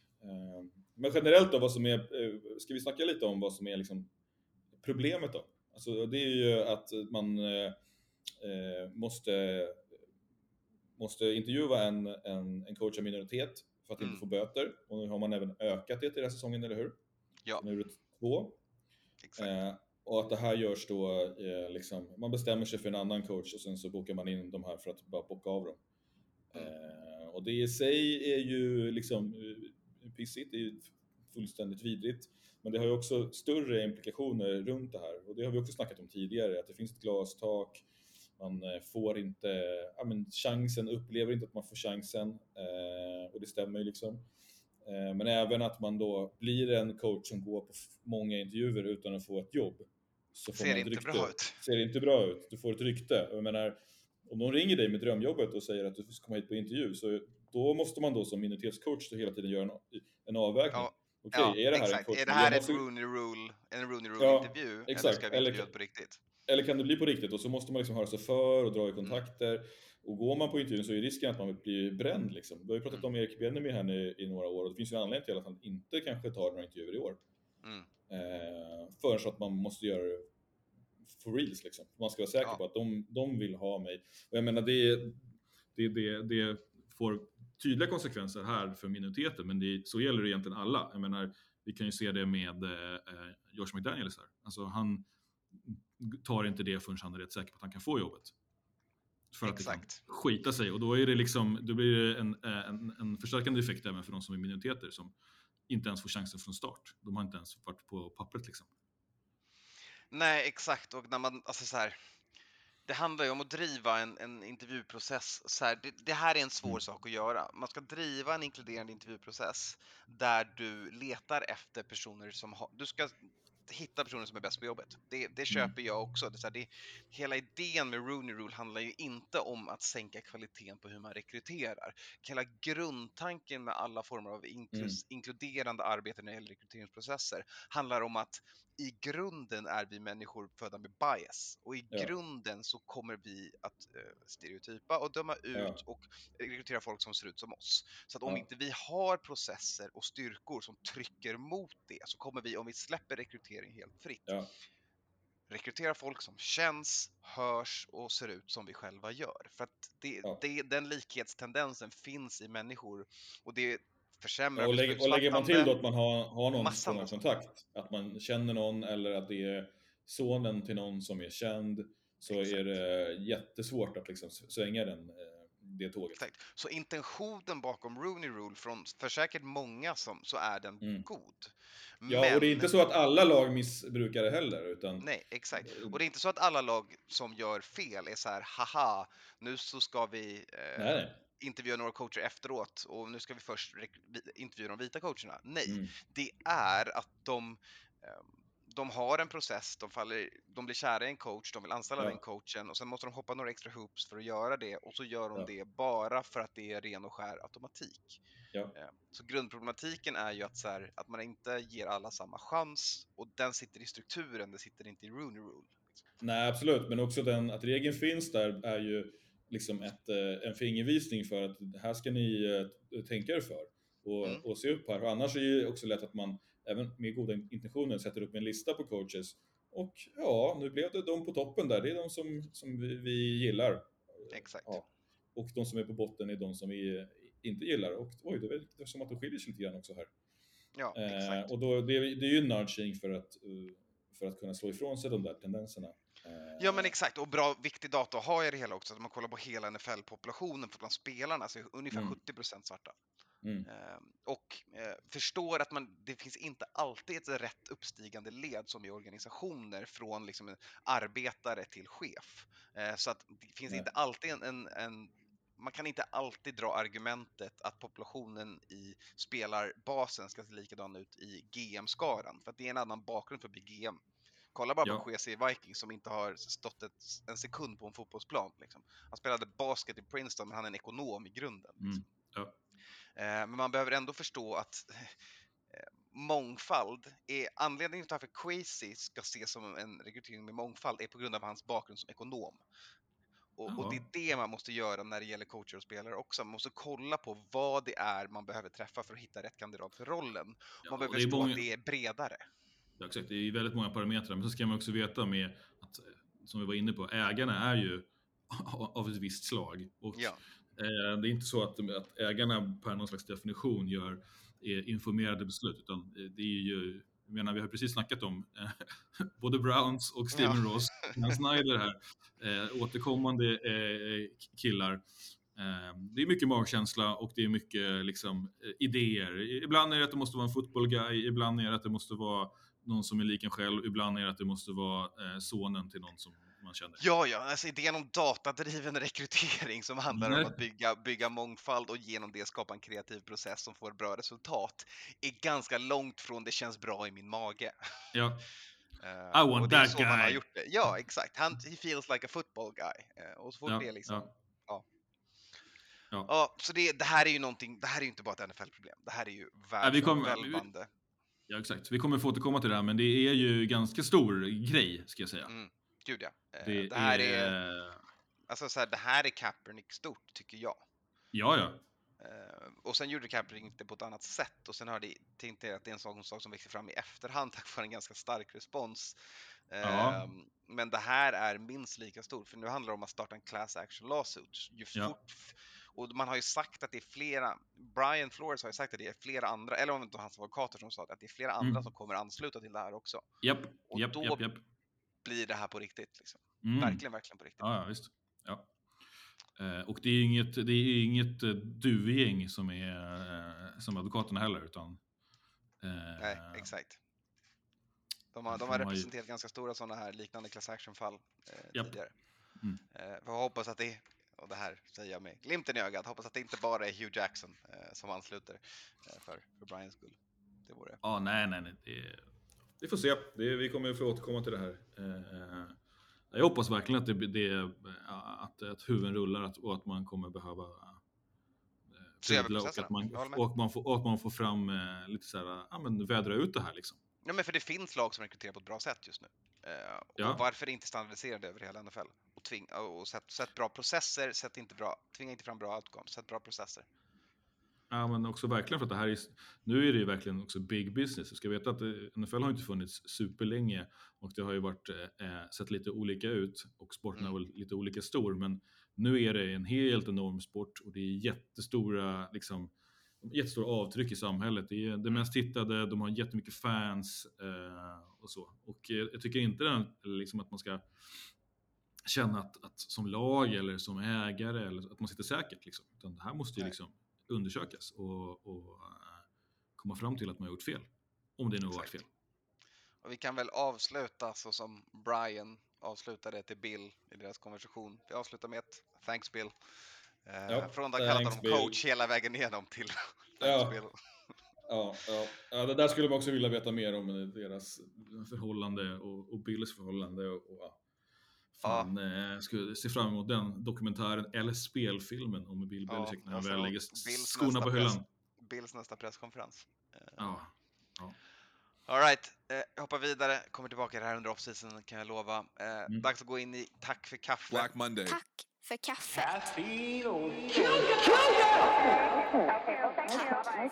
Men generellt då, vad som är, eh, ska vi snacka lite om vad som är liksom problemet då? Alltså det är ju att man eh, eh, måste, måste intervjua en, en, en coach av minoritet för att inte Mm. få böter. Och nu har man även ökat det till den här säsongen, eller hur? Ja. Nu är det två. Exakt. Eh, och att det här görs då, eh, liksom, man bestämmer sig för en annan coach och sen så bokar man in de här för att bara bocka av dem. Eh, och det i sig är ju liksom pissigt, det är fullständigt vidrigt. Men det har ju också större implikationer runt det här och det har vi också snackat om tidigare, att det finns ett glastak, man eh, får inte, ja men chansen, upplever inte att man får chansen eh, och det stämmer ju liksom. Eh, Men även att man då blir en coach som går på många intervjuer utan att få ett jobb. Så får Ser man ett inte rykte. bra ut. Ser inte bra ut. Du får ett rykte. Jag menar, om de ringer dig med drömjobbet och säger att du ska komma hit på intervju, så då måste man då som minoritetscoach då hela tiden göra en, en avvägning. Ja, Okej, Ja, är det här exakt. en coach Är det här måste- Rooney Rule, en Rooney Ja, Rule intervju eller exakt. ska vi Eller- intervjua på riktigt? eller kan det bli på riktigt? Och så måste man liksom höra sig för och dra i kontakter. Och går man på intervjun så är risken att man blir bränd. Liksom. Vi har ju pratat om Erik Benemy här nu i några år och det finns ju en anledning till att han inte kanske tar några intervjuer i år. Mm. Eh, förrän så att man måste göra det for reals liksom. Man ska vara säker Ja. på att de, de vill ha mig. Och jag menar det, det, det, det får tydliga konsekvenser här för minoriteter men det, så gäller det egentligen alla. Jag menar, vi kan ju se det med eh, eh, Josh McDaniels här. Alltså han tar inte det förrän han är rätt säker på att han kan få jobbet. För att det Exakt. kan skita sig och då, är det liksom, då blir det en, eh, en, en förstärkande effekt även för de som är minoriteter som inte ens får chansen från start. De har inte ens varit på pappret liksom. Nej, exakt. Och när man, alltså så här, det handlar ju om att driva en, en intervjuprocess. Så här, det, det här är en svår Mm. sak att göra. Man ska driva en inkluderande intervjuprocess där du letar efter personer som har... Du ska hitta personer som är bäst på jobbet. Det, det köper jag också. Det, så här, det, hela idén med Rooney Rule handlar ju inte om att sänka kvaliteten på hur man rekryterar. Hela grundtanken med alla former av inklus, inkluderande arbete när det gäller rekryteringsprocesser handlar om att i grunden är vi människor födda med bias och i Ja. grunden så kommer vi att eh, stereotypa och döma ut Ja. och rekrytera folk som ser ut som oss. Så att om Ja. inte vi har processer och styrkor som trycker mot det så kommer vi, om vi släpper rekrytering helt fritt, rekrytera folk som känns, hörs och ser ut som vi själva gör. För att det, Ja. det, den likhetstendensen finns i människor och det försämrar och, lägger, och lägger man till då att man har, har någon av massa. kontakt, att man känner någon eller att det är sonen till någon som är känd, så Exakt. är det jättesvårt att liksom svänga den, eh, det tåget. Exakt. Så intentionen bakom Rooney Rule, från för säkert många som, så är den Mm. god. Ja, och det är inte så att alla lag missbrukar det heller, utan Nej, exakt. Och det är inte så att alla lag som gör fel är så här, haha, nu så ska vi eh, nej, nej. Intervjua några coacher efteråt och nu ska vi först intervjua de vita coacherna. Nej, Mm. det är att de, ehm, de har en process, de, faller, de blir kära i en coach, de vill anställa Ja. den coachen och sen måste de hoppa några extra hoops för att göra det och så gör de Ja. det bara för att det är ren och skär automatik. Ja. Eh, Så grundproblematiken är ju att, så här, att man inte ger alla samma chans och den sitter i strukturen, det sitter inte i Rooney Rule. Nej, absolut, men också den, att regeln finns där är ju liksom ett, eh, en fingervisning för att här ska ni eh, tänka er för och, Mm. och se upp här. För annars är det också lätt att man, även med goda intentioner, sätter upp en lista på coaches och ja, nu blev det de på toppen där, det är de som, som vi, vi gillar. Exakt. Ja. Och de som är på botten är de som vi eh, inte gillar. Och oj, det verkar som att de skiljer sig lite grann också här. Ja, Eh, och då, det, det är ju nudging för att, för att kunna slå ifrån sig de där tendenserna. Eh, Ja men exakt, och bra viktig data att ha i det hela också, att man kollar på hela NFL-populationen för bland spelarna så är ungefär Mm. 70% svarta. Mm. Ehm, och eh, förstår att man, det finns inte alltid ett rätt uppstigande led som i organisationer från liksom arbetare till chef. Eh, så att det finns Nej. inte alltid en, en, en man kan inte alltid dra argumentet att populationen i spelarbasen ska se likadan ut i GM-skaran, för att det är en annan bakgrund för att bli GM. Kolla bara Ja. på Chese Vikings som inte har stått ett, en sekund på en fotbollsplan. Liksom. Han spelade basket i Princeton, men han är en ekonom i grunden. Mm. Liksom. Ja. Eh, men man behöver ändå förstå att eh, mångfald är anledningen till varför Quasi ska ses som en rekrytering med mångfald är på grund av hans bakgrund som ekonom. Och, och det är det man måste göra när det gäller coacher och spelare också. Man måste kolla på vad det är man behöver träffa för att hitta rätt kandidat för rollen. Ja, Man behöver förstå många- att det är bredare. Ja, exakt. Det är väldigt många parametrar, men så ska man också veta med att, eh, som vi var inne på, ägarna är ju av ett visst slag. Och Ja. eh, det är inte så att, att ägarna per någon slags definition gör eh, informerade beslut, utan det är ju, jag menar, vi har precis snackat om eh, både Browns och Steven Ross, Dan Snyder här, eh, återkommande eh, killar. Eh, Det är mycket magkänsla och det är mycket liksom, idéer. Ibland är det att det måste vara en football guy, ibland är det att det måste vara någon som är lik en själv, ibland är det att det måste vara eh, sonen till någon som man känner. Ja, ja, alltså idén om datadriven rekrytering som handlar om Nej. att bygga, bygga mångfald och genom det skapa en kreativ process som får bra resultat är ganska långt från det känns bra i min mage. Ja, Eh, I want that så man har guy. gjort det. Ja, exakt. Han, he feels like a football guy. Eh, och så fort ja, det liksom... ja. Ja. Ja. Ja, så det, det här är ju någonting, det här är ju inte bara ett NFL-problem. Det här är ju världsomvälvande. Ja, exakt. Vi kommer få återkomma till det här, men det är ju ganska stor grej, ska jag säga. Mm. Gud ja. Eh, Det, det, här är, är... alltså så här, det här är Kaepernick stort, tycker jag. Ja, ja. Eh, och sen gjorde Kaepernick det på ett annat sätt och sen har det tänkte jag att det är en sån sak som växer fram i efterhand tack vare en ganska stark respons. Eh, Ja. Men det här är minst lika stort, för nu handlar det om att starta en class action lawsuit. Ju Ja. Och man har ju sagt att det är flera, Brian Flores har ju sagt att det är flera andra, eller om det inte var hans advokater som sa det, att det är flera andra Mm. som kommer ansluta till det här också. Japp, Och japp, då japp, japp. blir det här på riktigt. Liksom. Mm. Verkligen, verkligen på riktigt. Ja, visst. Ja. Eh, och det är inget, det är inget eh, duvgäng som är eh, som advokaterna heller, utan... eh, Nej, exakt. De har, de har representerat ganska stora sådana här liknande class action-fall eh, tidigare. Mm. Eh, jag hoppas att det, och det här säger jag med glimten i ögat, hoppas att det inte bara är Hugh Jackson eh, som ansluter eh, för, för Brians skull. Det vore... Ja, nej, nej, nej. Det, vi får se. Det, vi kommer få återkomma till det här. Eh, jag hoppas verkligen att, det, det, att, att huvuden rullar att, och att man kommer behöva eh, och att, man, och, man får, och att man får fram eh, lite så här, ja men vädra ut det här liksom. Ja, men för det finns lag som rekryterar på ett bra sätt just nu. Eh, Ja. Varför inte standardisera det över hela NFL? Och, tving, och sätt, sätt bra processer, sätt inte bra, tvinga inte fram bra outcomes, sätt bra processer. Ja, men också verkligen för att det här är, nu är det ju verkligen också big business. Du ska veta att eh, NFL har inte funnits superlänge och det har ju varit, eh, sett lite olika ut och sporten Mm. är väl lite olika stor. Men nu är det en helt enorm sport och det är jättestora, liksom, jättestora avtryck i samhället. Det är det Mm. mest tittade, de har jättemycket fans eh, och så. Och eh, jag tycker inte den, liksom att man ska känna att, att som lag eller som ägare eller att man sitter säkert. Liksom. Utan det här måste ju liksom undersökas och, och eh, komma fram till att man har gjort fel. Om det nu har varit fel. Och vi kan väl avsluta så som Brian avslutade till Bill i deras konversation. Vi avslutar med ett Thanks Bill. Eh, Ja, från att ha kallat honom Bill. coach hela vägen igenom till Ja. Bill. Ja, ja. ja, det där skulle man också vilja veta mer om eh, deras förhållande och, och Bills förhållande. Och, och, ja. Fan, eh, skulle se fram emot den dokumentären eller spelfilmen om Bill Ja, Belichick när han väl lägger skorna nästa på hyllan. press- Bills nästa presskonferens. Eh, Ja. All right, eh, hoppar vidare, kommer tillbaka det här under off-season kan jag lova. Eh, Mm. Dags att gå in i Tack för kaffe. Black Monday. Tack för kaffe. Tack för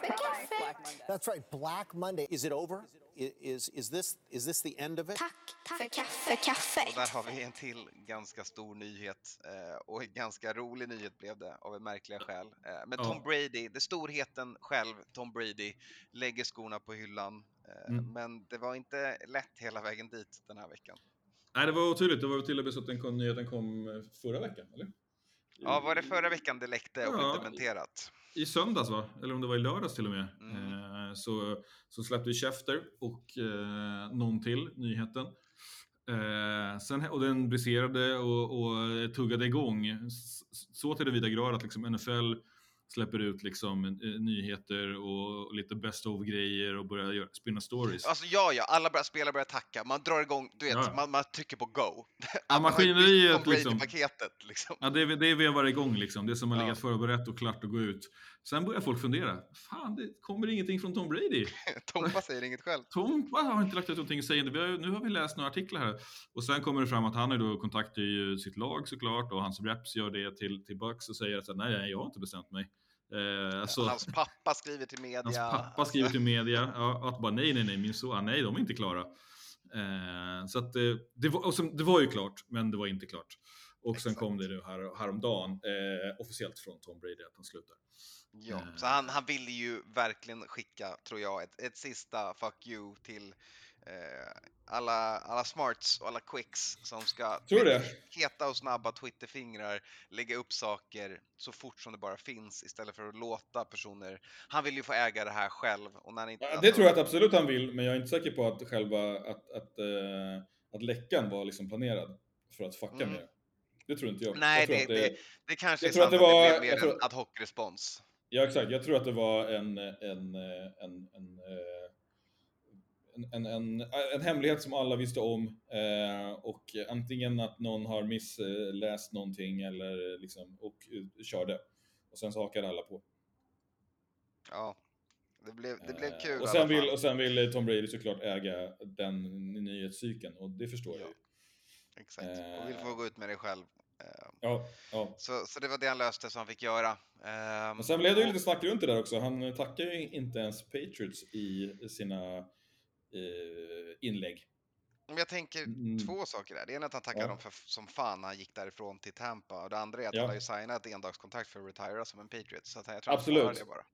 kaffe. That's right, Black Monday. Is it over? Is, is, this, is this the end of it? Tack för kaffe. För kaffe. Och där har vi en till ganska stor nyhet eh, och en ganska rolig nyhet blev det av en märkliga skäl. Eh, men. Tom Brady, det storheten själv, Tom Brady, lägger skorna på hyllan. Eh, Mm. Men det var inte lätt hela vägen dit den här veckan. Nej, det var otydligt. Det var till och med så att den kom, nyheten kom förra veckan, eller? Ja, var det förra veckan det läckte och Ja. blev dementerat? I söndags va? Eller om det var i lördags till och med. Mm. Eh, så, så släppte vi Schefter och eh, någon till, nyheten. Eh, sen, och den briserade och, och tuggade igång så till det vida grad att liksom NFL släpper ut liksom, eh, nyheter och, lite best of-grejer och börjar göra, spinna stories. Alltså ja, ja, alla börjar, spelare börjar tacka, man drar igång, du vet, Ja. man, man trycker på go. Ja, har maskineriet liksom. Brady-paketet liksom. Ja, det, det vevar igång liksom. Det som har Ja. legat förberett och klart att gå ut. Sen börjar folk fundera. Fan, det kommer ingenting från Tom Brady. Tompa säger inget själv. Tompa har inte lagt ut någonting sägande. Vi har, nu har vi läst några artiklar här. Och sen kommer det fram att han är då kontaktar ju sitt lag såklart och hans reps gör det till, till Bucks och säger att nej, jag har inte bestämt mig. Eh, alltså, Hans pappa skriver till media. hans pappa skriver till media ja, att bara nej, nej, nej, min son, nej, de är inte klara. Eh, så att eh, det var, sen, det var ju klart, men det var inte klart. Och sen Exakt. kom det nu här, häromdagen eh, officiellt från Tom Brady att han slutar. Ja, Eh. så han, han ville ju verkligen skicka, tror jag, ett, ett sista fuck you till alla, alla smarts och alla quicks som ska Tror du det? heta och snabba Twitterfingrar lägga upp saker så fort som det bara finns istället för att låta personer. Han vill ju få äga det här själv. Och när inte, Ja, alltså- det tror jag att absolut han vill, men jag är inte säker på att själva att, att, eh, att läckan var liksom planerad för att fucka Mm. med det. Det tror inte jag. Nej, jag tror det, att det, det kanske jag är tror att sant det var- det blev mer tror- en ad hoc-respons. Ja, exakt. Jag tror att det var en, en, en, en, en, eh, en, en, en, hemlighet som alla visste om eh, och antingen att någon har missläst någonting eller liksom, och eh, körde. Och sen så hakade alla på. Ja, det blev, det blev Eh, kul och, sen vill, och sen vill Tom Brady såklart äga den nyhetscykeln och det förstår jag Ja. ju. Exakt, och vill få gå ut med det själv. Ja, ja. Så, så det var det han löste som han fick göra. Ehm, Men sen blev det ju och- lite snack runt det där också. Han tackar ju inte ens Patriots i sina inlägg. Men jag tänker Mm. två saker där. Det ena är att han tackar Ja. dem för, som fan när han gick därifrån till Tampa. Och det andra är att Ja. han har ju signat endagskontrakt för att retira som en Patriot. Så att jag tror han Absolut. svarar det bara.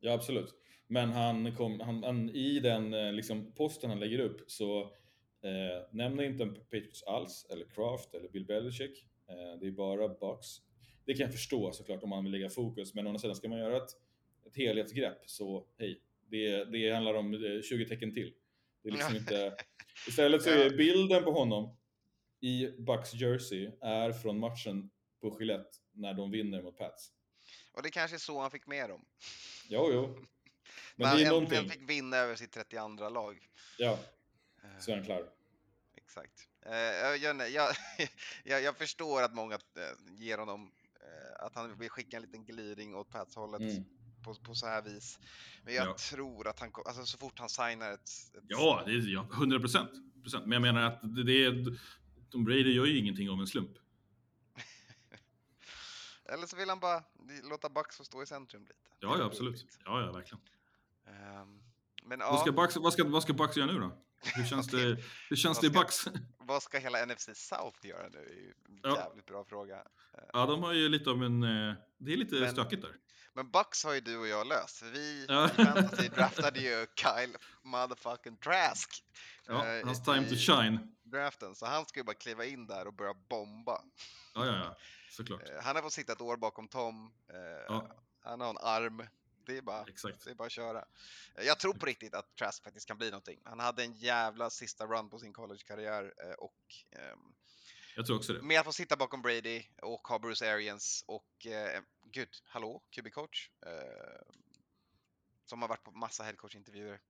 Ja, absolut. Men han kom, han, han, i den eh, liksom, posten han lägger upp så eh, nämner inte en Patriots alls, eller Kraft eller Bill Belichick. Eh, det är bara Bucks. Det kan jag förstå såklart om man vill lägga fokus, men å andra sidan ska man göra ett, ett helhetsgrepp så hej, det, det handlar om eh, 20 tecken till. Det är liksom inte... Istället så är bilden på honom i Bucks jersey är från matchen på Gillette när de vinner mot Pats. Och det kanske är så han fick med dem. Jo, jo. Men Men det är han äntligen fick vinna över sitt 32 lag. Ja, så är han klar. Exakt. Eh, jag, jag, jag, jag, förstår att många eh, ger honom eh, att han vill skicka en liten glidning åt Pats hållet Mm. På, på så här vis. Men jag Ja. tror att han, alltså så fort han signar ett, ett Ja, det är ja, 100 procent. Men jag menar att det, det är... Tom Brady gör ju ingenting av en slump. Eller så vill han bara låta Bucks få stå i centrum lite. Ja, ja absolut. Ja, ja, verkligen. Ehm, men Vad, ska Bucks, vad, ska, vad ska Bucks göra nu då? Hur känns det, hur känns det i Vad ska- Bucks? vad ska hela NFC South göra nu? Det är ju en Ja. jävligt bra fråga. Ja, de har ju lite av en... eh, Det är lite Men- stökigt där. Men Bucks har ju du och jag löst. Vi Ja. i Fantasy draftade ju Kyle motherfucking Trask. Ja, eh, hans time to shine. Draften, så han ska ju bara kliva in där och börja bomba. Ja, ja, ja. Såklart. Eh, Han har fått sitta ett år bakom Tom. eh, Ja. Han har en arm. Det är, bara, Exakt. det är bara att köra. Jag tror på riktigt att Trask faktiskt kan bli någonting. Han hade en jävla sista run på sin collegekarriär och ehm, Jag tror också det. med att få sitta bakom Brady och ha Bruce Arians och eh, gud, hallå, QB-coach. Eh, som har varit på massa headcoach-intervjuer.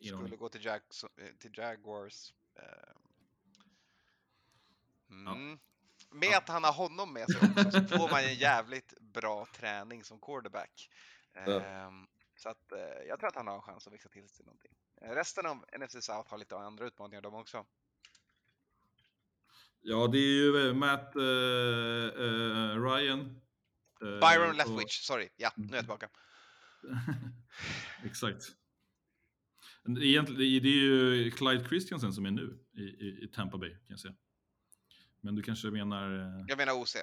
Skulle gå till, Jag eh, till Jaguars. Eh, mm. Med att han har honom med sig också så får man en jävligt bra träning som quarterback. Ja. Ehm, Så att eh, jag tror att han har en chans att växa till sig någonting. Resten av NFC South har lite andra utmaningar de också. Ja, det är ju eh, Matt eh, eh, Ryan. eh, Byron Leftwich, sorry. Ja, nu är jag tillbaka. Exakt. Egentligen, det är- ju Clyde Christiansen som är nu i, i, i Tampa Bay, kan jag säga. Men du kanske menar... Jag menar OC.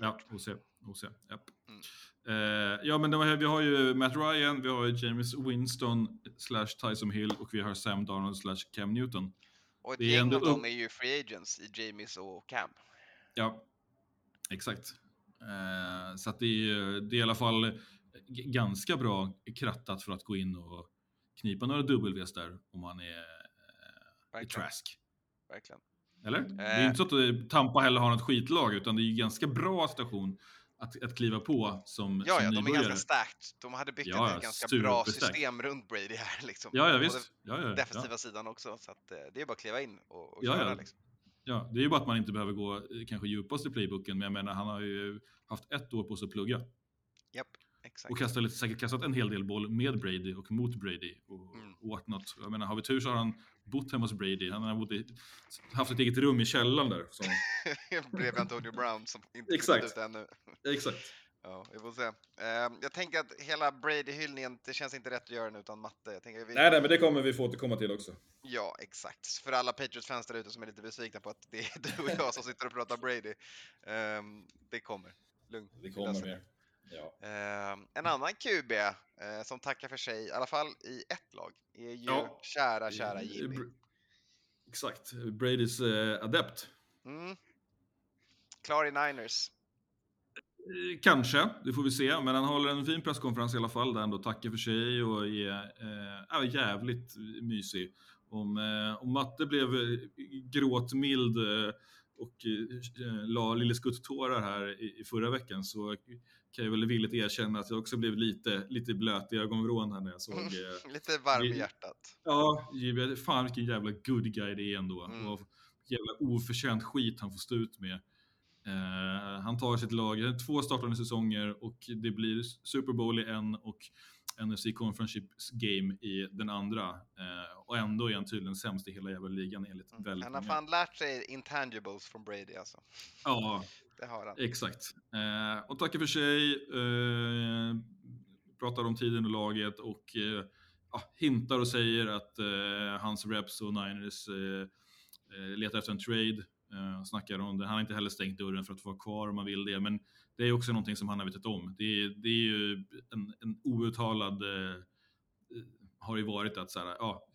Ja, OC. OC, japp. Mm. Eh, ja, men här, vi har ju Matt Ryan, vi har ju James Winston slash Tyson Hill och vi har Sam Darnold slash Cam Newton. Och ett gäng av dem är ju free agents i Jamies och Cam. Ja, exakt. Eh, så att det är, det är i alla fall ganska bra krattat för att gå in och knipa några Ws där om man är eh, i. Trask. Verkligen. Eller? Det är Eh. inte så att eh, Tampa heller har något skitlag, utan det är ju ganska bra station att, att kliva på som, Ja, som ja, de är nybörjare. ganska stacked. De hade byggt Ja, ett ganska bra system runt Brady här. Liksom. Ja, ja, visst. Ja, ja, defensiva sidan också. Så att, eh, det är bara att kliva in och, och Ja, köra. ja. Liksom. Ja, det är ju bara att man inte behöver gå eh, kanske djupast i playbooken, men jag menar han har ju haft ett år på sig att plugga. Japp, exakt. Och kastat lite, säkert kastat en hel del boll med Brady och mot Brady och, Mm. och whatnot. Jag menar, har vi tur så har han bott hemma hos Brady. Han har bott i, haft ett eget rum i källaren där. Så. Bredvid Antonio Brown som inte Exakt. ut ännu. Exakt. Ja, vi får se. Ehm, jag tänker att hela Brady-hyllningen, det känns inte rätt att göra den utan matte. Jag tänker vi... Nej, nej, men det kommer vi få återkomma till också. Ja, exakt. För alla Patriots-fans där ute som är lite besvikna på att det är du och jag som sitter och pratar Brady. Ehm, det kommer. Lugn. Det kommer mer. Ja. Ehm, en annan QB eh, som tackar för sig, i alla fall i ett lag, är ju Ja. kära, kära Eh, Jimmy. Br- Exakt. Bradys eh, adept. Mm. Klar i Niners. Kanske, det får vi se. Men han håller en fin presskonferens i alla fall där han då tackar för sig och är är jävligt mysig. Om, om Matte blev gråtmild och eh, la Lille Skutt-tårar här i, i förra veckan så kan jag väl villigt erkänna att jag också blev lite, lite blöt i ögonvrån här när jag såg eh, Lite varm i hjärtat. Ja, fan vilken jävla good guy det är ändå. Mm. Och jävla oförtjänt skit han får stå ut med. Eh, han tar sitt lag, två startande säsonger och det blir Super Bowl i en och NFC Conference Game i den andra. Eh, och ändå är han tydligen sämst i hela jävla ligan enligt väldigt Han har fan lärt sig intangibles från Brady alltså. Ja, Det har han. exakt. Eh, och tackar för sig. Eh, pratar om tiden och laget och eh, ja, hintar och säger att eh, hans reps och Niners eh, eh, letar efter en trade. Eh, snackar om det. Han har inte heller stängt dörren för att få vara kvar om man vill det, men det är också någonting som han har vetat om. Det är, det är ju en, en outtalad eh, har ju varit att så här, ja,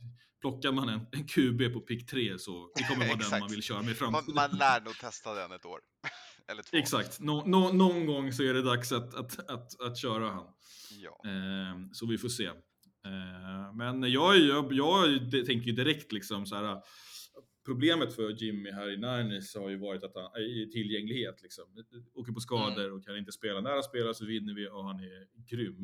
plockar man en, en QB på pick 3 så det kommer vara den man vill köra med i Man, framtiden. man lär nog testa den ett år. Eller två. Exakt, nå, nå, någon gång så är det dags att, att, att, att köra han. Ja. Eh, så vi får se. Eh, men jag, jag, jag tänker ju direkt liksom så här. Problemet för Jimmy här i Niners har ju varit att han i tillgänglighet liksom. Åker på skador och kan inte spela. När han spelar så vinner vi och han är grym.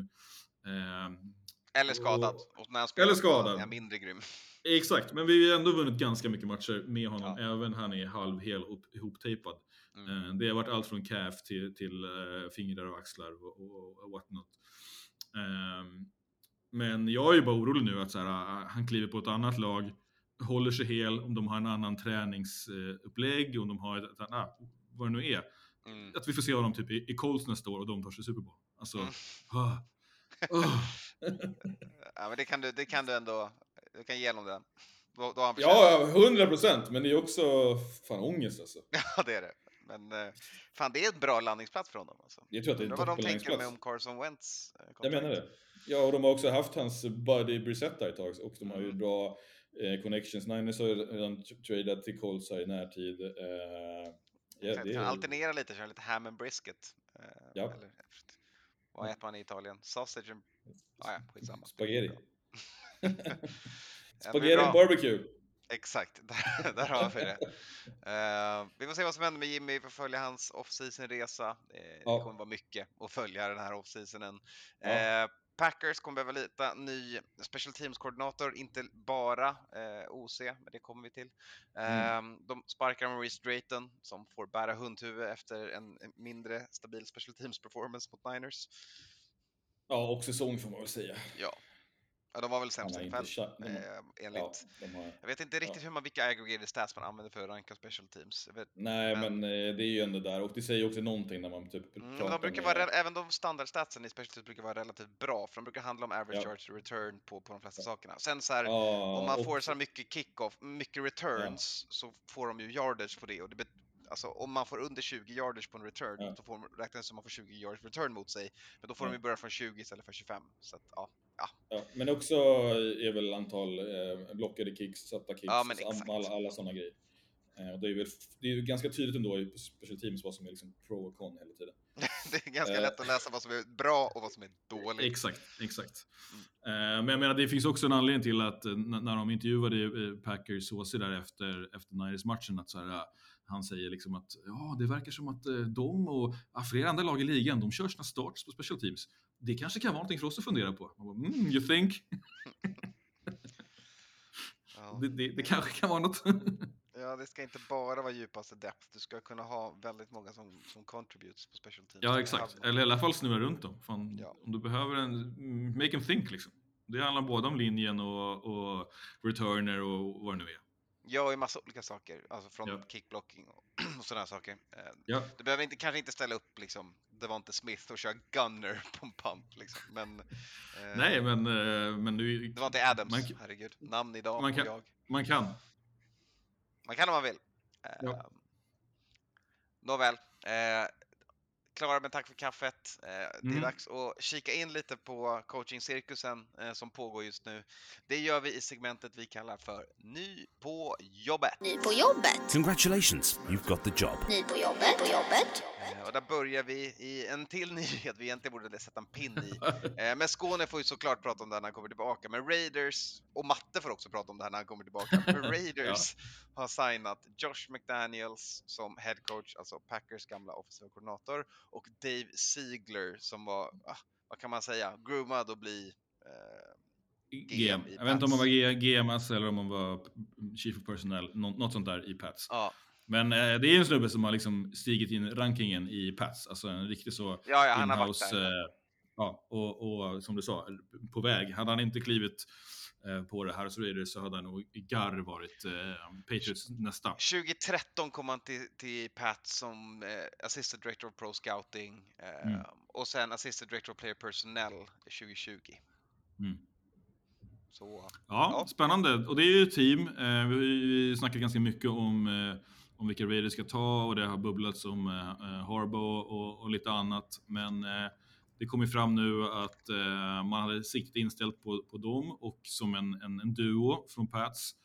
Eh, Eller skadad. och- Och när han spelar Eller skadad. är mindre grym. Exakt, men vi har ändå vunnit ganska mycket matcher med honom, även han är halvhel och ihoptejpad. Mm. Eh, Det har varit allt från calf till, till eh, fingrar och axlar och, och, och whatnot. Ehm, Men jag är ju bara orolig nu att så här, ah, han kliver på ett annat lag, håller sig hel, om de har en annan träningsupplägg, om de har ett, ett ah, vad det nu är. Mm. Att vi får se honom typ i, i Colts nästa år och de tar sig Super Bowl. Alltså, Mm. ah, ah. Ja, men det kan du, det kan du ändå, du kan ge honom den. Då, då Ja, hundra procent. Men det är också fan ångest alltså. Ja, det är det. Men eh, fan, det är ett bra landningsplats för honom. Alltså. Jag tror att det är en vad de tänker med om Carson Wentz. eh, Jag kontrakt. menar det. Ja, och de har också haft hans buddy Brissett där ett tag och de har Mm. ju bra eh, connections. Niners har ju redan tradat till Colts här i närtid. Eh, ja, det är, alternera lite, köra lite ham and brisket. Eh, Ja. Eller, vad äter man i Italien? Sausage and... Ah, ja, skitsamma. spaghetti. Spaghetti and barbecue. Exakt, där, där har vi det. Eh, vi får se vad som händer med Jimmy, vi får följa hans off-season-resa. Eh, Det Ja. kommer vara mycket att följa den här off-seasonen. Ja. Eh, Packers kommer behöva lita ny special teams-koordinator, inte bara eh, OC, men det kommer vi till. Mm. Eh, De sparkar Maurice Drayton som får bära hundhuvud efter en en mindre stabil special teams-performance mot Niners. Ja, och säsong får man väl säga. Ja, ja de var väl sämst i de- eh, enligt Ja, de har, jag vet inte riktigt hur man, vilka aggregated stats man använder för att ranka special teams. Vet, nej, Men- men, eh, det är ju ändå där. Och det säger också någonting när man typ mm, pratar de brukar med... vara, även de standardstatsen i special teams brukar vara relativt bra, för de brukar handla om average Ja. yards to return på, på de flesta sakerna. Sen så här, Ja, om man och- får så här mycket kick-off, mycket returns, så får de ju yardage på det. Och det bet- alltså, om man får under 20 yardage på en return, Ja. då får de, räknas det som att man får 20 yards return mot sig. Men då får de Ja. ju börja från 20 istället för 25. Så att, ja. Ja, men också är väl antal eh, blockade kicks, satta kicks, Ja, alltså, alla, alla sådana grejer. Eh, det är väl det är ganska tydligt ändå i special teams vad som är liksom pro och con hela tiden. Det är ganska Eh. lätt att läsa vad som är bra och vad som är dåligt. Exakt, exakt. Eh, men jag menar, det finns också en anledning till att eh, när de intervjuade eh, Packers HC där efter, efter Niners-matchen, att så här, han säger liksom att ja, det verkar som att de och ja, flera andra lag i ligan, de kör sina starts på special teams. Det kanske kan vara någonting för oss att fundera på. Man bara, mm, you think? Ja. Det, det, det kanske kan vara något. Ja, det ska inte bara vara djupaste depth. Du ska kunna ha väldigt många som, som contributes på special teams. ja, exakt. Eller i alla fall snurra runt dem. Fan, Ja. Om du behöver en, make them think liksom. Det handlar både om linjen och, och returner och vad det nu är. Ja, i massa olika saker. Alltså från Ja. kickblocking och, och sådana saker. Eh, Ja. Du behöver inte, kanske inte ställa upp liksom Devonte Smith och köra gunner på en pump liksom. Men... eh, Nej, men, eh, men du, Devonte Adams, man, herregud. Namn idag man kan, jag. man kan. Man kan om man vill. Eh, Ja. Nåväl. Eh, klara med tack för kaffet. Eh, Det är Mm. dags att kika in lite på coaching-cirkusen eh, som pågår just nu. Det gör vi i segmentet vi kallar för Ny på jobbet. Ny på jobbet. Congratulations, you've got the job. Ny på jobbet. På jobbet. Eh, Och där börjar vi i en till nyhet vi egentligen borde sätta en pin i. Eh, Men Skåne får ju såklart prata om det här när han kommer tillbaka. Men Raiders, och Matte får också prata om det här när han kommer tillbaka. Men Raiders har signat Josh McDaniels som head coach, alltså Packers gamla offensiva koordinator, och Dave Ziegler som var, ah, vad kan man säga, groomad att bli eh, GM. Jag vet inte om man Pats. var GMS eller om man var Chief of Personnel, nå- något sånt där i Pats. Ja, Men eh, det är en snubbe som har liksom stigit in rankingen i Pats, alltså en riktig så Ja, ja, inhouse eh, ja, och, och som du sa, på väg. Hade han inte klivit eh, på det här så Raiders så hade han nog i garr varit eh, Patriots nästa. 2013 kom han till, till Pat som eh, Assistant Director of Pro Scouting eh, Mm. och sen Assistant Director of Player Personnel 2020. Mm. Så, Ja, spännande. Och det är ju team. Vi har ju snackat ganska mycket om, om vilka Raiders ska ta och det har bubblats om eh, eh, Harbaugh och, och lite annat. Men eh, det kom ju fram nu att eh, man hade sikte inställt på, på dem och som en, en, en duo från Pats.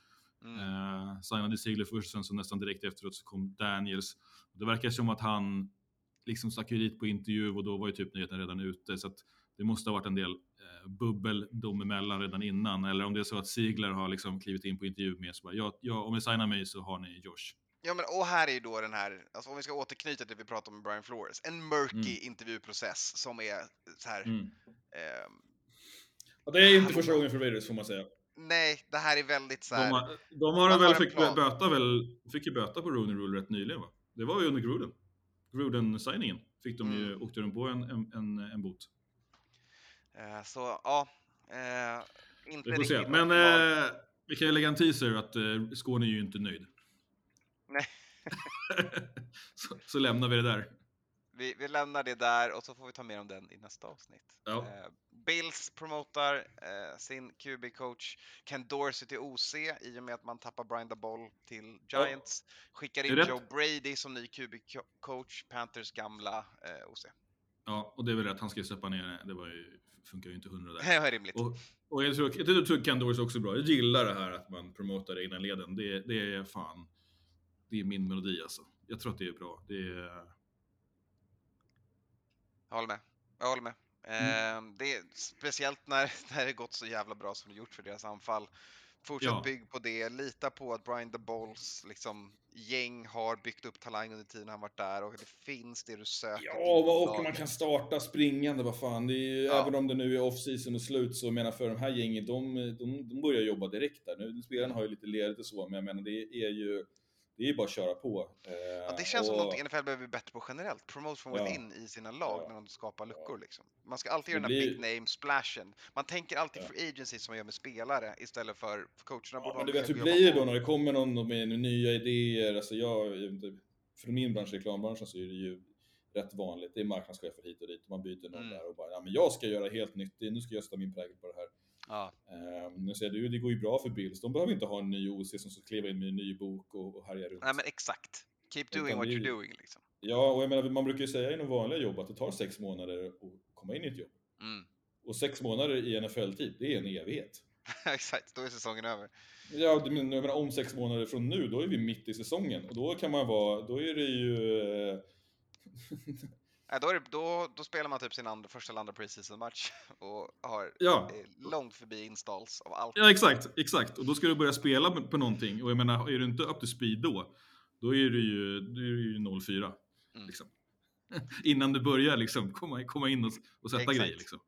mm. Eh, signade Ziegler först, sen så nästan direkt efteråt så kom Daniels. Det verkar som att han liksom stack ju dit på intervju och då var ju typ nyheten redan ute. Så att det måste ha varit en del eh, bubbel dem emellan redan innan. Eller om det är så att Ziegler har liksom klivit in på intervju med så bara, ja, ja, om ni signar mig så har ni Josh. Ja, men och här är ju då den här, alltså om vi ska återknyta till det vi pratade om med Brian Flores, en murky Mm. intervjuprocess som är så här. Mm. ehm, Och det är inte första gången för Raiders får man säga. nej, det här är väldigt så De här. har, de har väl har en fick plan. böta väl, fick ju böta på Rooney Rule rätt nyligen va? Det var ju under Gruden. Gruden-signingen fick de ju, Mm. åkte de på en, en, en, en bot. eh, så ja, eh, inte riktigt Men eh, vi kan ju lägga en teaser att eh, Skåne är ju inte nöjd. Nej. så, så lämnar vi det där. Vi, vi lämnar det där och så får vi ta mer om den i nästa avsnitt. Ja. Eh, Bills promotar eh, sin QB-coach Ken Dorsey till OC i och med att man tappar Brian DeBoll till Giants. Skickar Det in rätt. Joe Brady som ny QB-coach, Panthers gamla eh, OC. Ja, och det är väl rätt. Han ska ju släppa ner det. Det var ju, funkar ju inte hundra där. Det var rimligt. Och, och jag tror, jag tror Ken Dorsey också är bra. Jag gillar det här att man promotar egna leden. Det, det är fan, det är min melodi alltså. Jag tror att det är bra. Det är, Jag håller med. Jag håller med. Mm. Eh, det är speciellt när, när det gått så jävla bra som det gjort för deras anfall. Fortsätt Ja. bygg på det. Lita på att Brian DeBolls liksom, gäng har byggt upp talang under tiden han varit där och det finns det du söker. Ja, och man kan starta springande, vad fan. Det är, ju- Ja. Även om det nu är off-season och slut, så menar för de här gänget, de, de, de börjar jobba direkt där. Nu, spelarna har ju lite ledigt och så, men jag menar det är ju, det är ju bara att köra på. Eh, Ja, det känns som och- någonting NFL behöver bli bättre på generellt. Promote from Ja. within i sina lag Ja. när de skapar luckor. Liksom. Man ska alltid Det göra den här blir- big name splashen. Man tänker alltid Ja. free agency som man gör med spelare istället för, för coacherna. Ja, men du vet hur blir det då när det kommer någon med nya idéer? Alltså jag, från min bransch, reklambranschen, så är det ju rätt vanligt. Det är marknadschefer hit och dit man byter någon Mm. där och bara, ja men jag ska göra helt nytt, nu ska jag sätta min prägel på det här. Ja. Um, nu säger du, det går ju bra för Bills, de behöver inte ha en ny OC som ska kliva in med en ny bok och, och härja runt. Nej men exakt. Keep Utan doing what det är you're doing liksom. Ja, och jag menar, man brukar ju säga inom vanliga jobb att det tar sex månader att komma in i ett jobb. Mm. Och sex månader i NFL-tid, det är en evighet. exakt, då är säsongen över. Ja, men jag menar, om sex månader från nu, då är vi mitt i säsongen. Och då kan man vara, då är det ju... eh, Nej, då, det, då, då spelar man typ sin andra, första eller andra preseason-match och har Ja. är långt förbi installs av allt. Ja, exakt, exakt. Och då ska du börja spela på- någonting. Och jag menar, är du inte up to speed då, då är du ju, då är du ju 0-4. Mm. Liksom. Innan du börjar liksom komma, komma in och, och sätta Exakt. grejer. Liksom.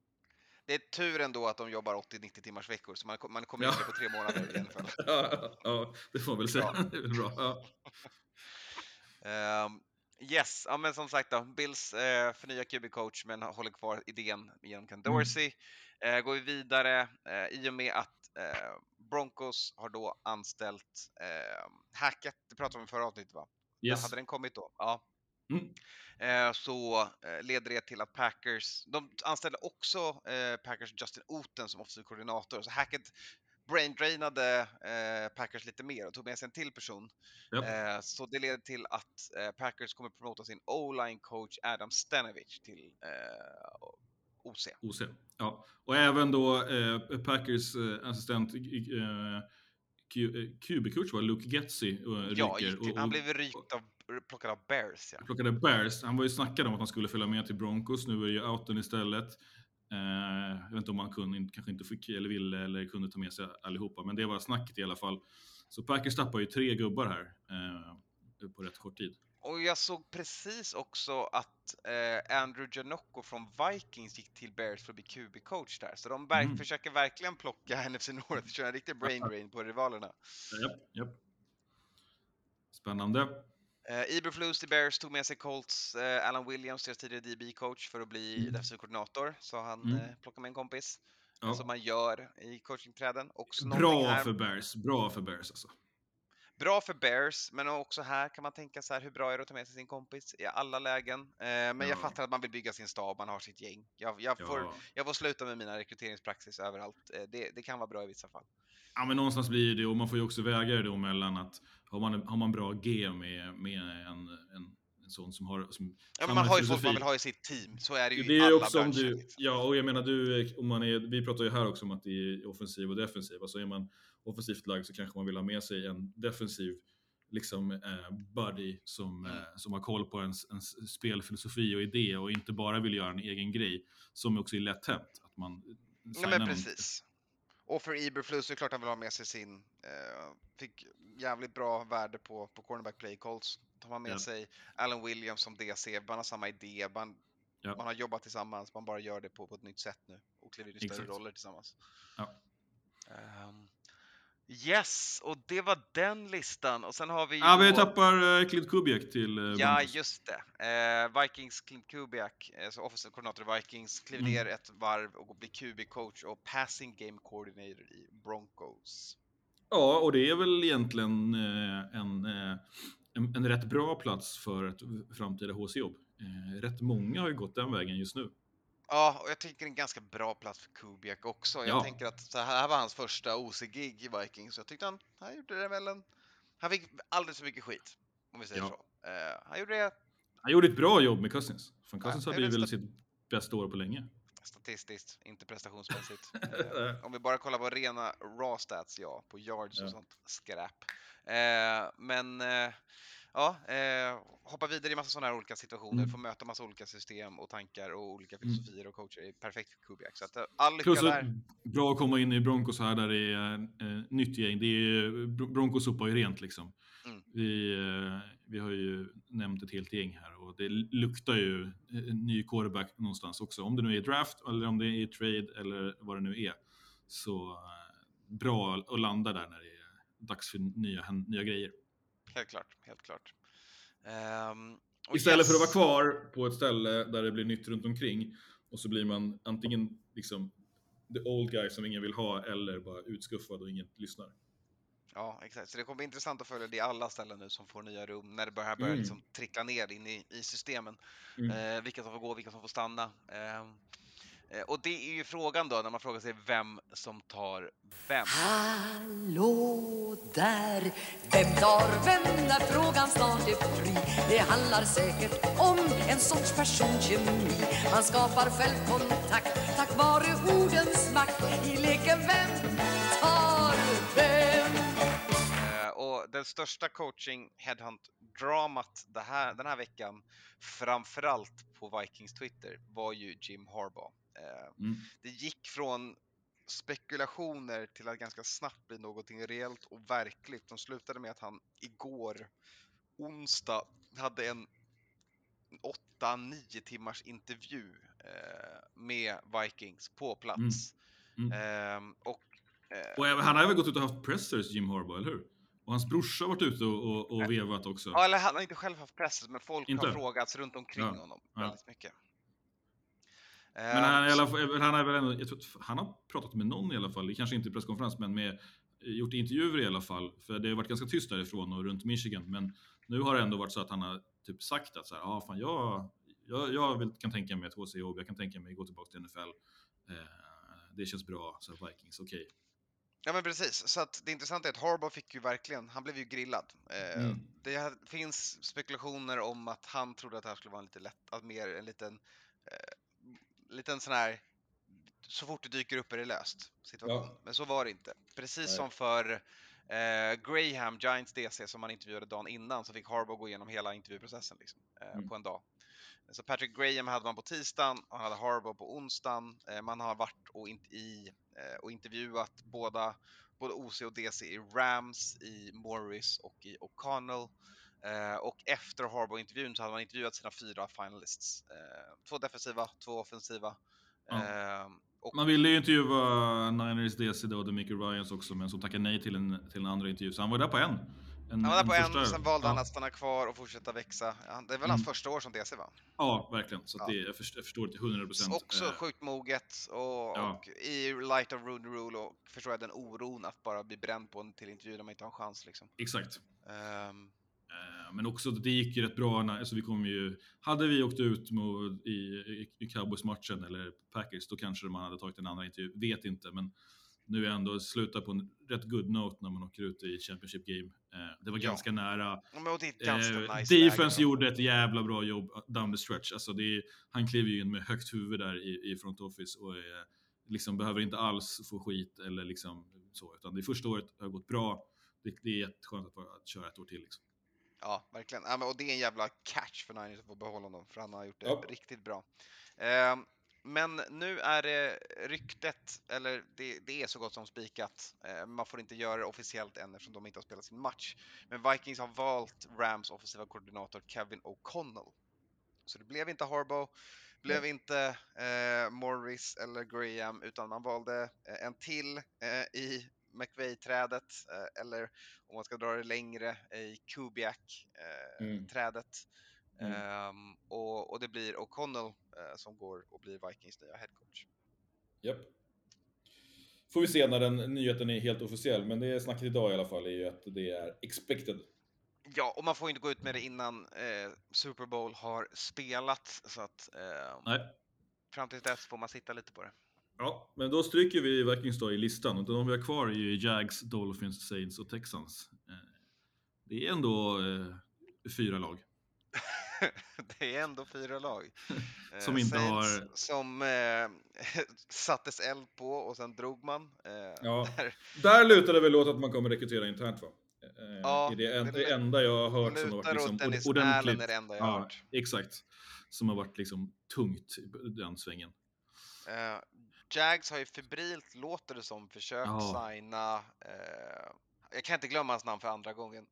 Det är tur ändå att de jobbar 80-90 timmars veckor så man, man kommer in Ja. på tre månader i NFL. Ja, ja, det får man väl säga. Bra. Det är väl bra. Ja. Yes, ja, men som sagt då, Bills uh, förnya QB-coach men håller kvar idén genom Ken Mm. Dorsey. Eh, går vi vidare eh, i och med att eh, Broncos har då anställt uh, Hackett, det pratade vi om i förra avsnittet va? Yes. Hade den kommit då? Ja. Mm. Eh, så eh, leder det till att Packers, de anställde också eh, Packers Justin Oten som offensiv koordinator, så Hackett braindrainade eh, Packers lite mer och tog med sig en till person. Japp. Eh, så det leder till att eh, Packers kommer promota sin o-line coach Adam Stenavich till eh, OC. OC. Ja. Och även då eh, Packers eh, assistent QB-coach var Luke Getzi Ja, gick till, han blev rykt av, plockad av Bears ja. plockade Bears. Han var ju snackad om att han skulle följa med till Broncos. Nu är ju outen istället. Eh, jag vet inte om han kunde, kanske inte fick eller ville eller kunde ta med sig allihopa, men det var snacket i alla fall. Så Packers tappar ju tre gubbar här eh, på rätt kort tid. Och jag såg precis också att eh, Andrew Janocco från Vikings gick till Bears för att bli QB-coach där. Så de verk- Mm. försöker verkligen plocka NFC North köra en riktig brain drain på rivalerna. Japp, japp. Spännande. Uh, Eberflus till Bears tog med sig Colts uh, Alan Williams, deras tidigare DB-coach, för att bli Mm. defensiv koordinator. Så han Mm. uh, plockade med en kompis. Ja. Som man gör i coachingträden. Också Bra här- för Bears, bra för Bears alltså. Bra för Bears, men också här kan man tänka så här, hur bra är det att ta med sig sin kompis i alla lägen? Eh, men jag Ja. fattar att man vill bygga sin stab, man har sitt gäng. Jag, jag, får, Ja. jag får sluta med mina rekryteringspraxis överallt. Eh, det, det kan vara bra i vissa fall. Ja, men någonstans blir det och man får ju också väga det då mellan att har man, har man bra G med, med en, en, sån som har som Ja, man har ju folk man vill ha i sitt team, så är det ju Det i alla också om branscher. du, liksom. ja och jag menar du, om man är, vi pratar ju här också om att det är offensiv och defensiv. Alltså är man offensivt lagd så kanske man vill ha med sig en defensiv liksom eh, buddy som, Mm. eh, som har koll på ens, ens spelfilosofi och idé och inte bara vill göra en egen grej som också är lätt hänt. Att man Ja, men precis. Och för Eberflus så är det klart han vill ha med sig sin, eh, fick jävligt bra värde på, på cornerback play calls. Tar man med Ja. sig Alan Williams som DC, man har samma idé, man, Ja. man har jobbat tillsammans, man bara gör det på, på ett nytt sätt nu och kliver in i större roller tillsammans. Ja. Ehm, yes, och det var den listan. Och sen har vi Ja, vi då- tappar eh, Clint Kubiak till eh, Ja, just det. Eh, Vikings Clint Kubiak, eh, så offensiv koordinator i Vikings, kliver Mm. ner ett varv och blir QB-coach och passing game coordinator i Broncos. Ja, och det är väl egentligen eh, en, eh, en, en rätt bra plats för ett framtida HC-jobb. Rätt många har ju gått den vägen just nu. Ja, och jag tycker det är en ganska bra plats för Kubiak också. Jag Ja. tänker att så här var hans första OC-gig i Vikings. Jag tyckte han, han gjorde det väl en... Han fick alldeles för mycket skit, om vi säger Ja. så. Eh, han gjorde det Han gjorde ett bra jobb med Cousins. Fan, Cousins Ja, hade ju det väl sitt bästa år på länge. statistiskt, inte prestationsmässigt. Eh, om vi bara kollar på rena raw stats, ja, på yards och sånt skräp. Eh, men ja, eh, hoppa vidare i massa sådana här olika situationer, Mm. få möta massa olika system och tankar och olika Mm. filosofier och coacher är perfekt för Kubiak. Så att, eh, all lycka Plus där. bra att komma in i Broncos här där det är eh, nytt gäng. Det är, Bro- Broncos sopar ju rent liksom. Mm. Vi, eh, vi har ju nämnt ett helt gäng här och det luktar ju eh, ny quarterback någonstans också. Om det nu är draft eller om det är trade eller vad det nu är. Så eh, bra att landa där när det är dags för nya, nya grejer. Helt klart, helt klart. Och Istället för att yes. vara kvar på ett ställe där det blir nytt runt omkring och så blir man antingen liksom the old guy som ingen vill ha eller bara utskuffad och ingen lyssnar. Ja, exakt. Så det kommer bli intressant att följa det i alla ställen nu som får nya rum, när det börjar, börjar Mm. liksom trickla ner in i, i systemen. Mm. Eh, vilka som får gå, vilka som får stanna. Eh, och det är ju frågan då, när man frågar sig vem som tar vem. Hallå där, vem tar vem när frågan snart är fri? Det handlar säkert om en sorts personkemi. Man skapar självkontakt tack vare ordens makt. I leken Vem tar vem? Eh, och den största coaching headhunt-dramat den här veckan, framförallt på Vikings Twitter, var ju Jim Harbaugh. Eh, Mm. det gick från spekulationer till att ganska snabbt bli någonting reellt och verkligt. De slutade med att han igår, onsdag, hade en 8-9 timmars intervju eh, med Vikings på plats. Mm. Ehm, och, eh, Och även- han har väl gått ut och haft pressers, Jim Harbaugh, eller hur? Och hans brorsa har varit ute och, och, och vevat också. Ja, eller han har inte själv haft presset, men folk Inte? har frågats runt omkring Ja, honom ja. väldigt mycket. Men han, i alla fall, han, är väl ändå, jag tror att han har pratat med någon i alla fall, kanske inte i presskonferens, men med, gjort intervjuer i alla fall. För det har varit ganska tyst därifrån och runt Michigan. Men nu har det ändå varit så att han har typ sagt att så här, ah, fan, jag, jag, jag vill, kan tänka mig ett HC-jobb, jag kan tänka mig gå tillbaka till NFL. Eh, det känns bra, så här, Vikings, okej. Ja men precis, så att det intressanta är att Harbaugh fick ju verkligen, han blev ju grillad. Eh, Mm. Det finns spekulationer om att han trodde att det här skulle vara en lite lätt, att mer en liten, eh, liten sån här, så fort det dyker upp är det löst situation. Ja. Men så var det inte. Precis Nej. som för eh, Graham, Giants DC, som man intervjuade dagen innan, så fick Harbaugh gå igenom hela intervjuprocessen liksom, eh, Mm. på en dag. Så Patrick Graham hade man på tisdagen och han hade Harbaugh på onsdagen. Eh, man har varit och, in, i, eh, och intervjuat båda, både OC och DC i Rams, i Morris och i O'Connell. Eh, och efter Harbaugh-intervjun så hade man intervjuat sina fyra finalists. Eh, två defensiva, två offensiva. Ja. Eh, och, Man ville ju intervjua Niners DC då, Demico Ryans också, men som tackade nej till en, till en andra intervju. Så han var där på en. En, Han var där på en, första- sen valde han ja. att stanna kvar och fortsätta växa. Han- Det är väl hans Mm. första år som DC va? Ja, verkligen. Så Ja. det, jag, förstår, jag förstår det till 100 procent. Också sjukt moget och, ja. och i light of Rooney Rule och förstår jag den oron att bara bli bränd på en till intervju där man inte har en chans liksom. Exakt. Ehm, Eh, Men också, det gick ju rätt bra. Alltså vi kom ju, hade vi åkt ut mot, i, i, i Cowboys-matchen eller Packers, då kanske man hade tagit en annan intervju. Vet inte, men nu är ändå sluta på en rätt good note när man åker ut i Championship Game. Eh, det var Ja. ganska nära. Ganska Eh, nice defense gjorde ett jävla bra jobb down the stretch. Alltså är, han kliver ju in med högt huvud där i, i front office och är, liksom behöver inte alls få skit eller liksom så, utan det första året har gått bra. Det, det är jätteskönt att, att köra ett år till. Liksom. Ja, verkligen. Ja, men, och det är en jävla catch för Niners att få behålla honom, för han har gjort det Ja. riktigt bra. Ehm, men nu är det ryktet, eller det, det är så gott som spikat. Eh, man får inte göra det officiellt än eftersom de inte har spelat sin match. Men Vikings har valt Rams offensiva koordinator Kevin O'Connell. Så det blev inte Harbaugh, blev inte eh, Morris eller Graham, utan man valde eh, en till eh, i McVay-trädet, eh, eller om man ska dra det längre, i. Kubiak-trädet. Mm. Ehm, och, och det blir O'Connell eh, som går och blir Vikings nya headcoach. Japp. Får vi se när den nyheten är helt officiell, men det snacket idag i alla fall är ju att det är expected. Ja, och man får inte gå ut med det innan eh, Super Bowl har spelats, så att eh, Nej. fram till dess får man sitta lite på det. Ja, men då stryker vi Vikings då i listan och de vi har kvar är ju Jags, Dolphins, Saints och Texans. Eh, Det är ändå eh, fyra lag. det är ändå fyra lag. Eh, Som inte Saints har- Som eh, sattes eld på och sen drog man. Eh, Ja. där- Där lutar det väl åt att man kommer rekrytera internt va? Eh, Ja, är det, en, det det enda jag har hört som har varit liksom ordentligt. är det enda jag har ja, hört. Exakt. Som har varit liksom tungt i den svängen. Jags har ju febrilt, låter det som, försökt Ja. signa... Eh, jag kan inte glömma hans namn för andra gången.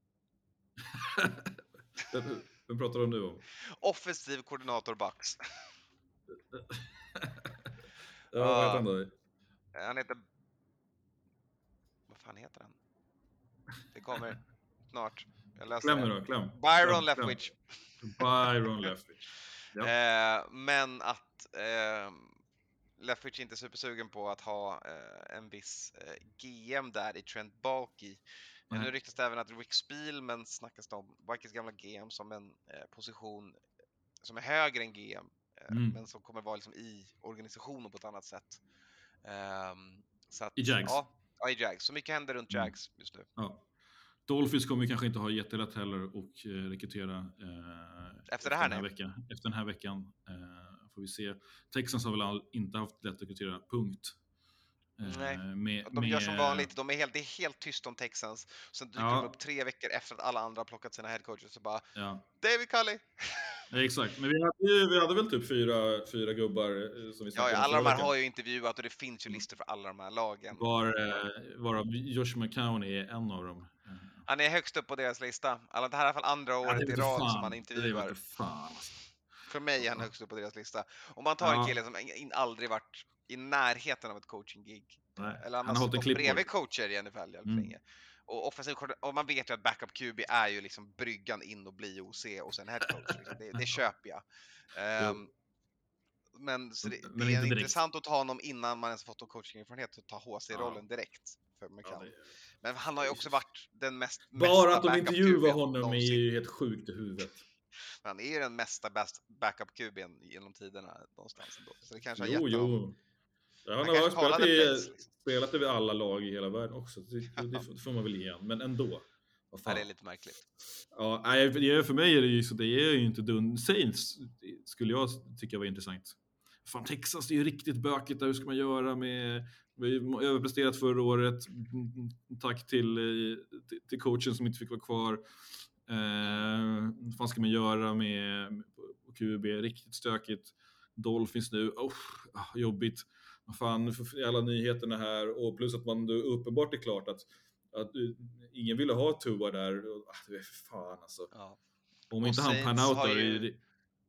Vem, pratar du nu om? Offensiv koordinator Bucks. Ja, vad heter han då? Han heter... Vad fan heter han? Det kommer snart. Jag läser Kläm nu då, kläm. Byron. Leftwich. Byron Leftwich. Ja. Eh, men att eh, Leftwich inte supersugen på att ha eh, en viss eh, GM där i Trent Baalke. Men nu ryktas det även att Rick Spielman snackas om, Vikings gamla GM, som en eh, position som är högre än GM, eh, Mm. men som kommer vara liksom i organisationen på ett annat sätt. Så att, I Jags. Ja, ja, i Jags. Så mycket händer runt Mm. Jags just nu. Ja. Dolphins kommer kanske inte ha jättelätt heller att eh, rekrytera eh, Efter det här, den här veckan. Efter den här veckan eh, får vi se. Texans har väl inte haft lätt att rekrytera, punkt. Eh, Nej, med, De gör som med- vanligt, de är helt, det är helt tyst om Texans. Sen dyker Ja. de upp tre veckor efter att alla andra har plockat sina headcoaches så bara Ja, David Cully! Ja, exakt. Men vi hade, vi hade väl typ fyra, fyra gubbar eh, som vi Ja, ja, alla de här har ju intervjuat och det finns ju listor för alla de här lagen. Var, eh, varav Josh McCown är en av dem. Han är högst upp på deras lista. Alla, det här är i alla fall andra året det i rad som han Det intervjuar. alltså. För mig är han högst upp på deras lista. Om man tar en Ja. kille som aldrig varit i närheten av ett coaching-gig. Eller han han har en stått bredvid coacher i NFL jävligt Mm. länge. Och, offensiv, och man vet ju att backup QB är ju liksom bryggan in och bli OC och sen head coach. Liksom. Det, det köper jag. Ehm, men det, Men det inte är direkt. intressant att ta honom innan man ens fått någon coachingerfarenhet och ta HC-rollen Ja. direkt. För. Ja, det- Men han har ju också varit den mest Bara att de intervjuar honom är någonsin. ju helt sjukt i huvudet. Han är ju den mesta bäst backup QB'n genom tiderna någonstans ändå. Så det kanske har Jo, gett honom... jo. Ja, han har spelat i, liksom. spelat i alla lag i hela världen också. Det, det, det får man väl ge. Men ändå. Vad Ja, fan. det är lite märkligt. Ja, nej, för mig är det ju så det är ju inte dun. Saints skulle jag tycka var intressant. Fan, Texas det är ju riktigt bökigt där. Hur ska man göra med... Vi överpresterat förra året. Mm, Tack till, eh, till, till coachen som inte fick vara kvar. Eh, vad ska man göra med, QB? Riktigt stökigt. Dolphins nu. Oh, jobbigt. Vad fan, nu får alla nyheterna här och plus att man då uppenbart är klart att, att eh, ingen ville ha Tua där. Och, ah, det är fan alltså. Ja. Om Och inte han Saints pan out har då, ju-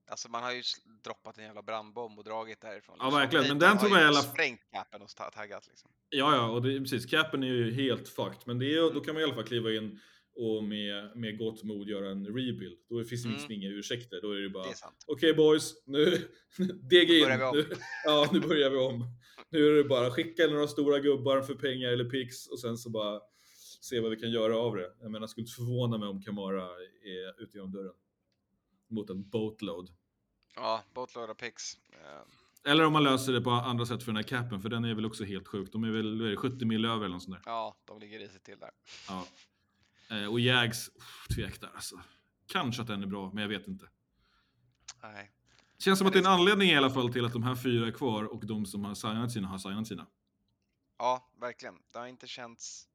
Alltså man har ju droppat en jävla brandbomb och dragit därifrån. Ja, liksom. verkligen, men den tror jag i alla- sprängt capen och ta- taggat liksom. Ja, ja, och det, precis. Capen är ju helt fucked, men det är, då kan man i alla fall kliva in och med, med gott mod göra en rebuild. Då finns det Mm. liksom inga ursäkter. Då är det bara okej boys, nu deg in. Nu, ja, nu börjar vi om. Nu är det bara skicka några stora gubbar för pengar eller pix och sen så bara se vad vi kan göra av det. Jag menar, jag skulle inte förvåna mig om Kamara är ute genom dörren. Mot en boatload. Ja, boatload of picks. Eh, Eller om man löser det på andra sätt för den här capen, för den är väl också helt sjuk. De är väl är det, 70 mil över eller något sånt där. ja, de ligger risigt till där. Ja. Eh, och Jags, uff, tvek där alltså. Kanske att den är bra, men jag vet inte. Nej. Känns som att det är en anledning i alla fall till att de här fyra är kvar och de som har signat sina har signat sina. Ja, verkligen. Det har inte känts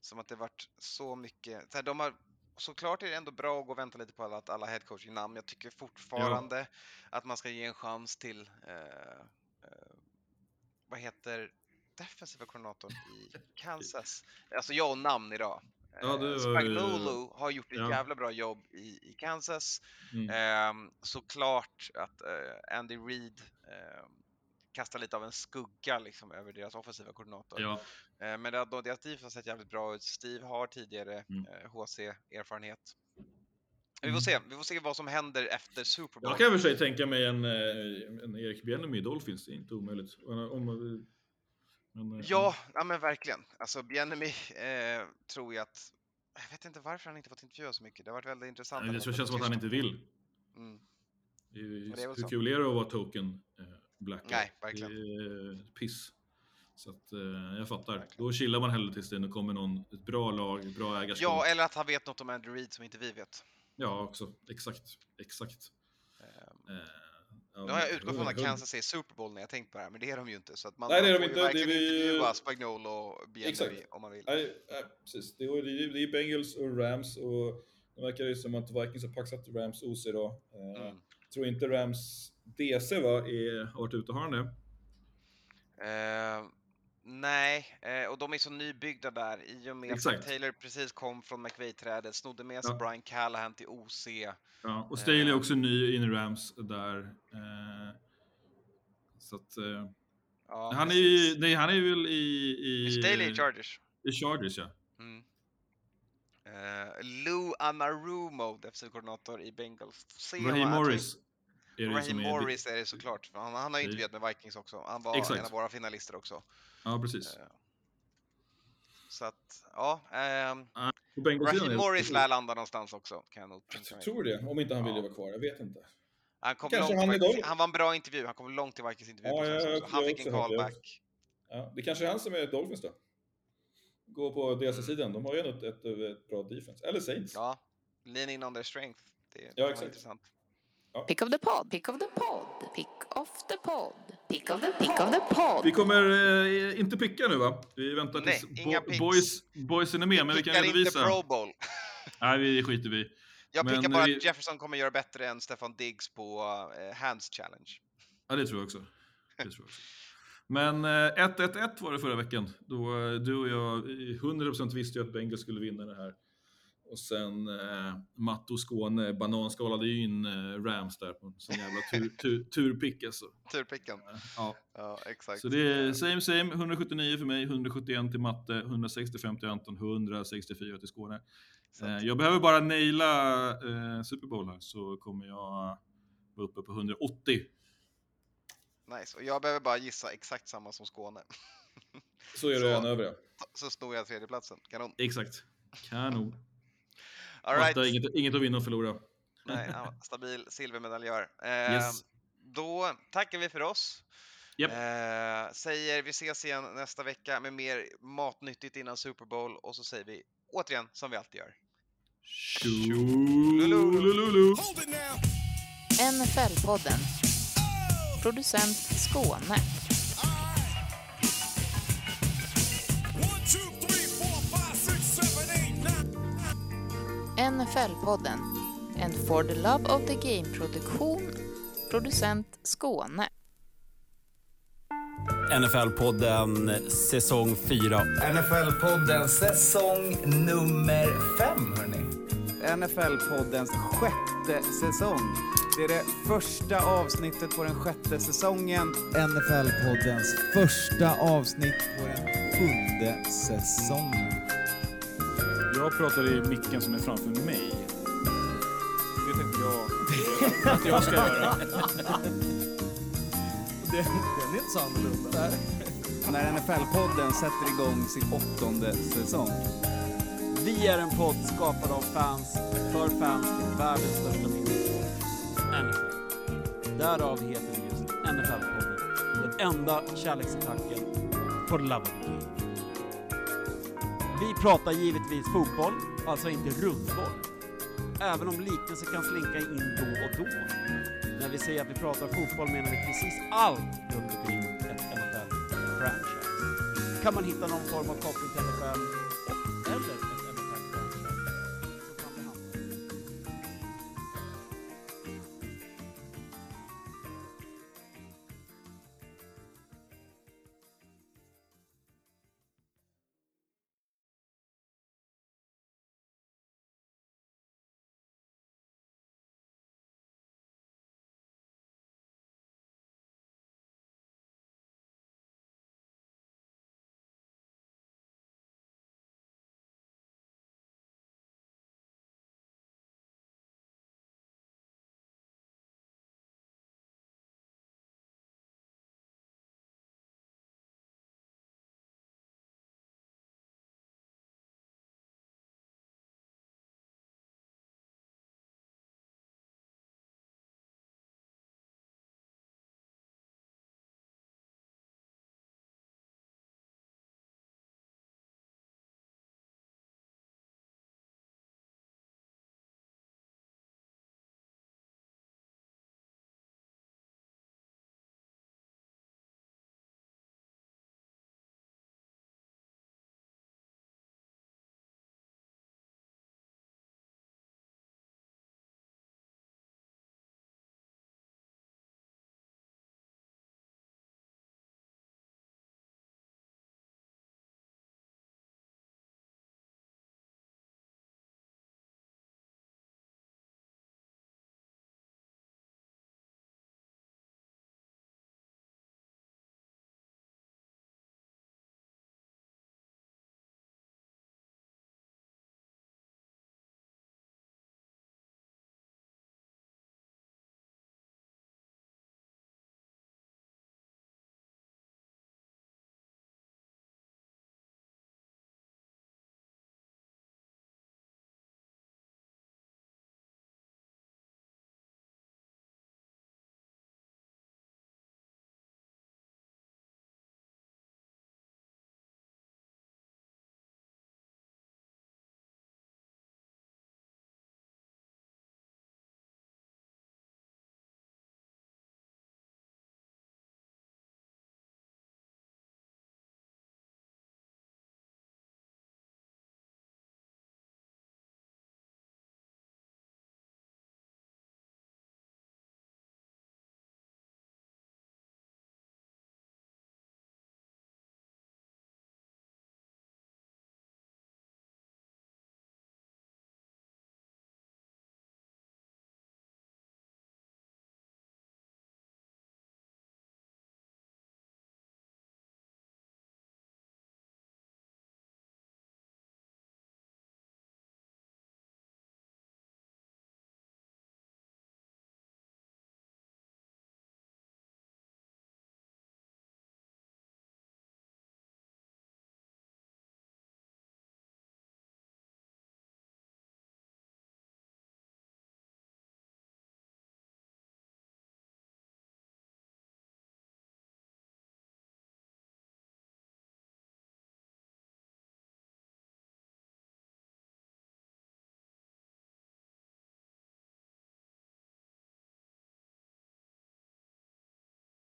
som att det varit så mycket. Så här, de har, såklart är det ändå bra att gå och vänta lite på att alla headcoaching-namn. Jag tycker fortfarande att man ska ge en chans till, eh, eh, vad heter defensiva koordinatorn i Kansas? Alltså jag och namn idag. Ja, det Eh, var ju- Spagnolo har gjort ett ja. jävla bra jobb i, i Kansas. Mm. Ehm, såklart att eh, Andy Reid ehm, kastar lite av en skugga liksom, över deras offensiva koordinator. Ja. Eh, men det, deras defense har sett jävligt bra ut. Steve har tidigare Mm. eh, HC-erfarenhet. Vi får se. Vi får se vad som händer efter Super Bowl. Jag kan i och för sig tänka mig en, eh, en Erik Bieniemy i Dolphins, det är inte omöjligt. Om, om, men, eh, Ja, ja men verkligen. Alltså Bienemy eh, tror jag att... Jag vet inte varför han inte fått intervjua så mycket. Det har varit väldigt intressant. Att det känns som att han inte vill. Mm. Det är Hur kul är det att vara token eh, black? Nej, verkligen. Det är piss. Så att, eh, jag fattar. Då chillar man hellre tills det kommer någon, ett bra lag, ett bra ägarskap. Ja, eller att han vet något om Andrew Reid som inte vi vet. Ja, också. Exakt. Exakt. Ehm, Eh, ja, Nu har jag utgått från att Kansas är Super Bowl när jag tänkt på det här, men det är de ju inte. Så att man, Nej, det är de inte. Det är vi- intervjua Spagnolo och Exakt. om man vill. Nej, nej, precis. Det är, det är, Bengals och Rams och det verkar ju som att Vikings har paxat Rams OC då. Eh, Mm. Tror inte Rams DC va, är, har varit ute, har han det? Eh, nej, eh, och de är så nybyggda där i och med Exakt. att Taylor precis kom från McVay-trädet, snodde med sig Ja. Brian Callahan till OC. Ja, och Staley är Eh. också ny in i Rams där. Eh, så att, eh, Ja, han, är ju, nej, han är väl i... i Staley i Chargers. I Chargers, ja. Mm. Eh, Lou Anarumo, defensiv-koordinator i Bengals. Se Raheem Morris är det ju Raheem är... Morris är det såklart. för Han, han har Det- intervjuat med Vikings också. Han var Exakt. en av våra finalister också. Ja, precis. Eh, Så att, ja. På Bengals-sidan Raheem är- Morris lär landa någonstans också, kan jag nog tänka Jag mig. tror det, om inte han vill vara kvar. Jag vet inte. Han, kom Kanske långt han är dålig. han var en bra intervju, han kom långt i Vikings intervju. Ja, process jag- han fick en callback. Ja, det kanske är han som är Dolphins då. Gå på deras sidan. De har ju ändå ett, ett, ett bra defense. Eller Saints. Ja, lean in on their strength. Det, det Ja, exakt. intressant. Pick of the pod, pick of the pod, pick of the pod, pick of the pick of the pod. Vi kommer eh, inte picka nu va? Vi väntar tills Nej, inga picks. boys, boysen är med, men vi kan Pickar inte redovisa. Pro Bowl. Nej, vi skiter vi. Jag Men pickar bara vi- att Jefferson kommer göra bättre än Stefan Diggs på eh, Hands Challenge. Ja, det tror jag också. Det tror jag också. Men eh, 1-1-1 var det förra veckan. Då eh, du och jag eh, 100% visste ju att Bengals skulle vinna det här. Och sen eh, Matto Skåne bananskalade ju in eh, Rams där på en sån jävla tur, tur, turpick alltså. Turpicken. Ja. Ja, exakt. Så det är same same, 179 för mig, 171 till Matte, 165 till Anton, 164 till Skåne. Eh, jag behöver bara naila eh, Super Bowl här så kommer jag vara uppe på 180. Nice. Och jag behöver bara gissa exakt samma som Skåne. Så är det en över ja. Så snor jag tredjeplatsen. Kanon. Exakt. Kanon. All right. Matte har inget, inget att vinna och förlora. Nej, ja, stabil silvermedaljör. Eh, Yes. Då tackar vi för oss. Japp. Eh, säger vi ses igen nästa vecka med mer matnyttigt innan Super Bowl och så säger vi återigen som vi alltid gör. NFL-podden. Producent Skåne. NFL-podden. En For the Love of the Game-produktion. Producent Skåne. NFL-podden säsong 4. NFL-podden säsong nummer fem, hörni. NFL-poddens sjätte säsong. Det är det första avsnittet på den sjätte säsongen. NFL-poddens första avsnitt på den sjunde säsongen. Ja, Jag pratar i micken som är framför mig. Det tänkte jag att jag ska göra. Den, den är inte så annorlunda. När NFL-podden sätter igång sin åttonde säsong. Vi är en podd skapad av fans, för fans till världens största mediesport, NFL. Därav heter vi just NFL-podden. Den enda kärleksattacken på Love of. Vi pratar givetvis fotboll, alltså inte rundboll. Även om liknelser kan slinka in då och då. När vi säger att vi pratar fotboll menar vi precis allt runt omkring ett NFL-franchise. Kan man hitta någon form av koppling till NFL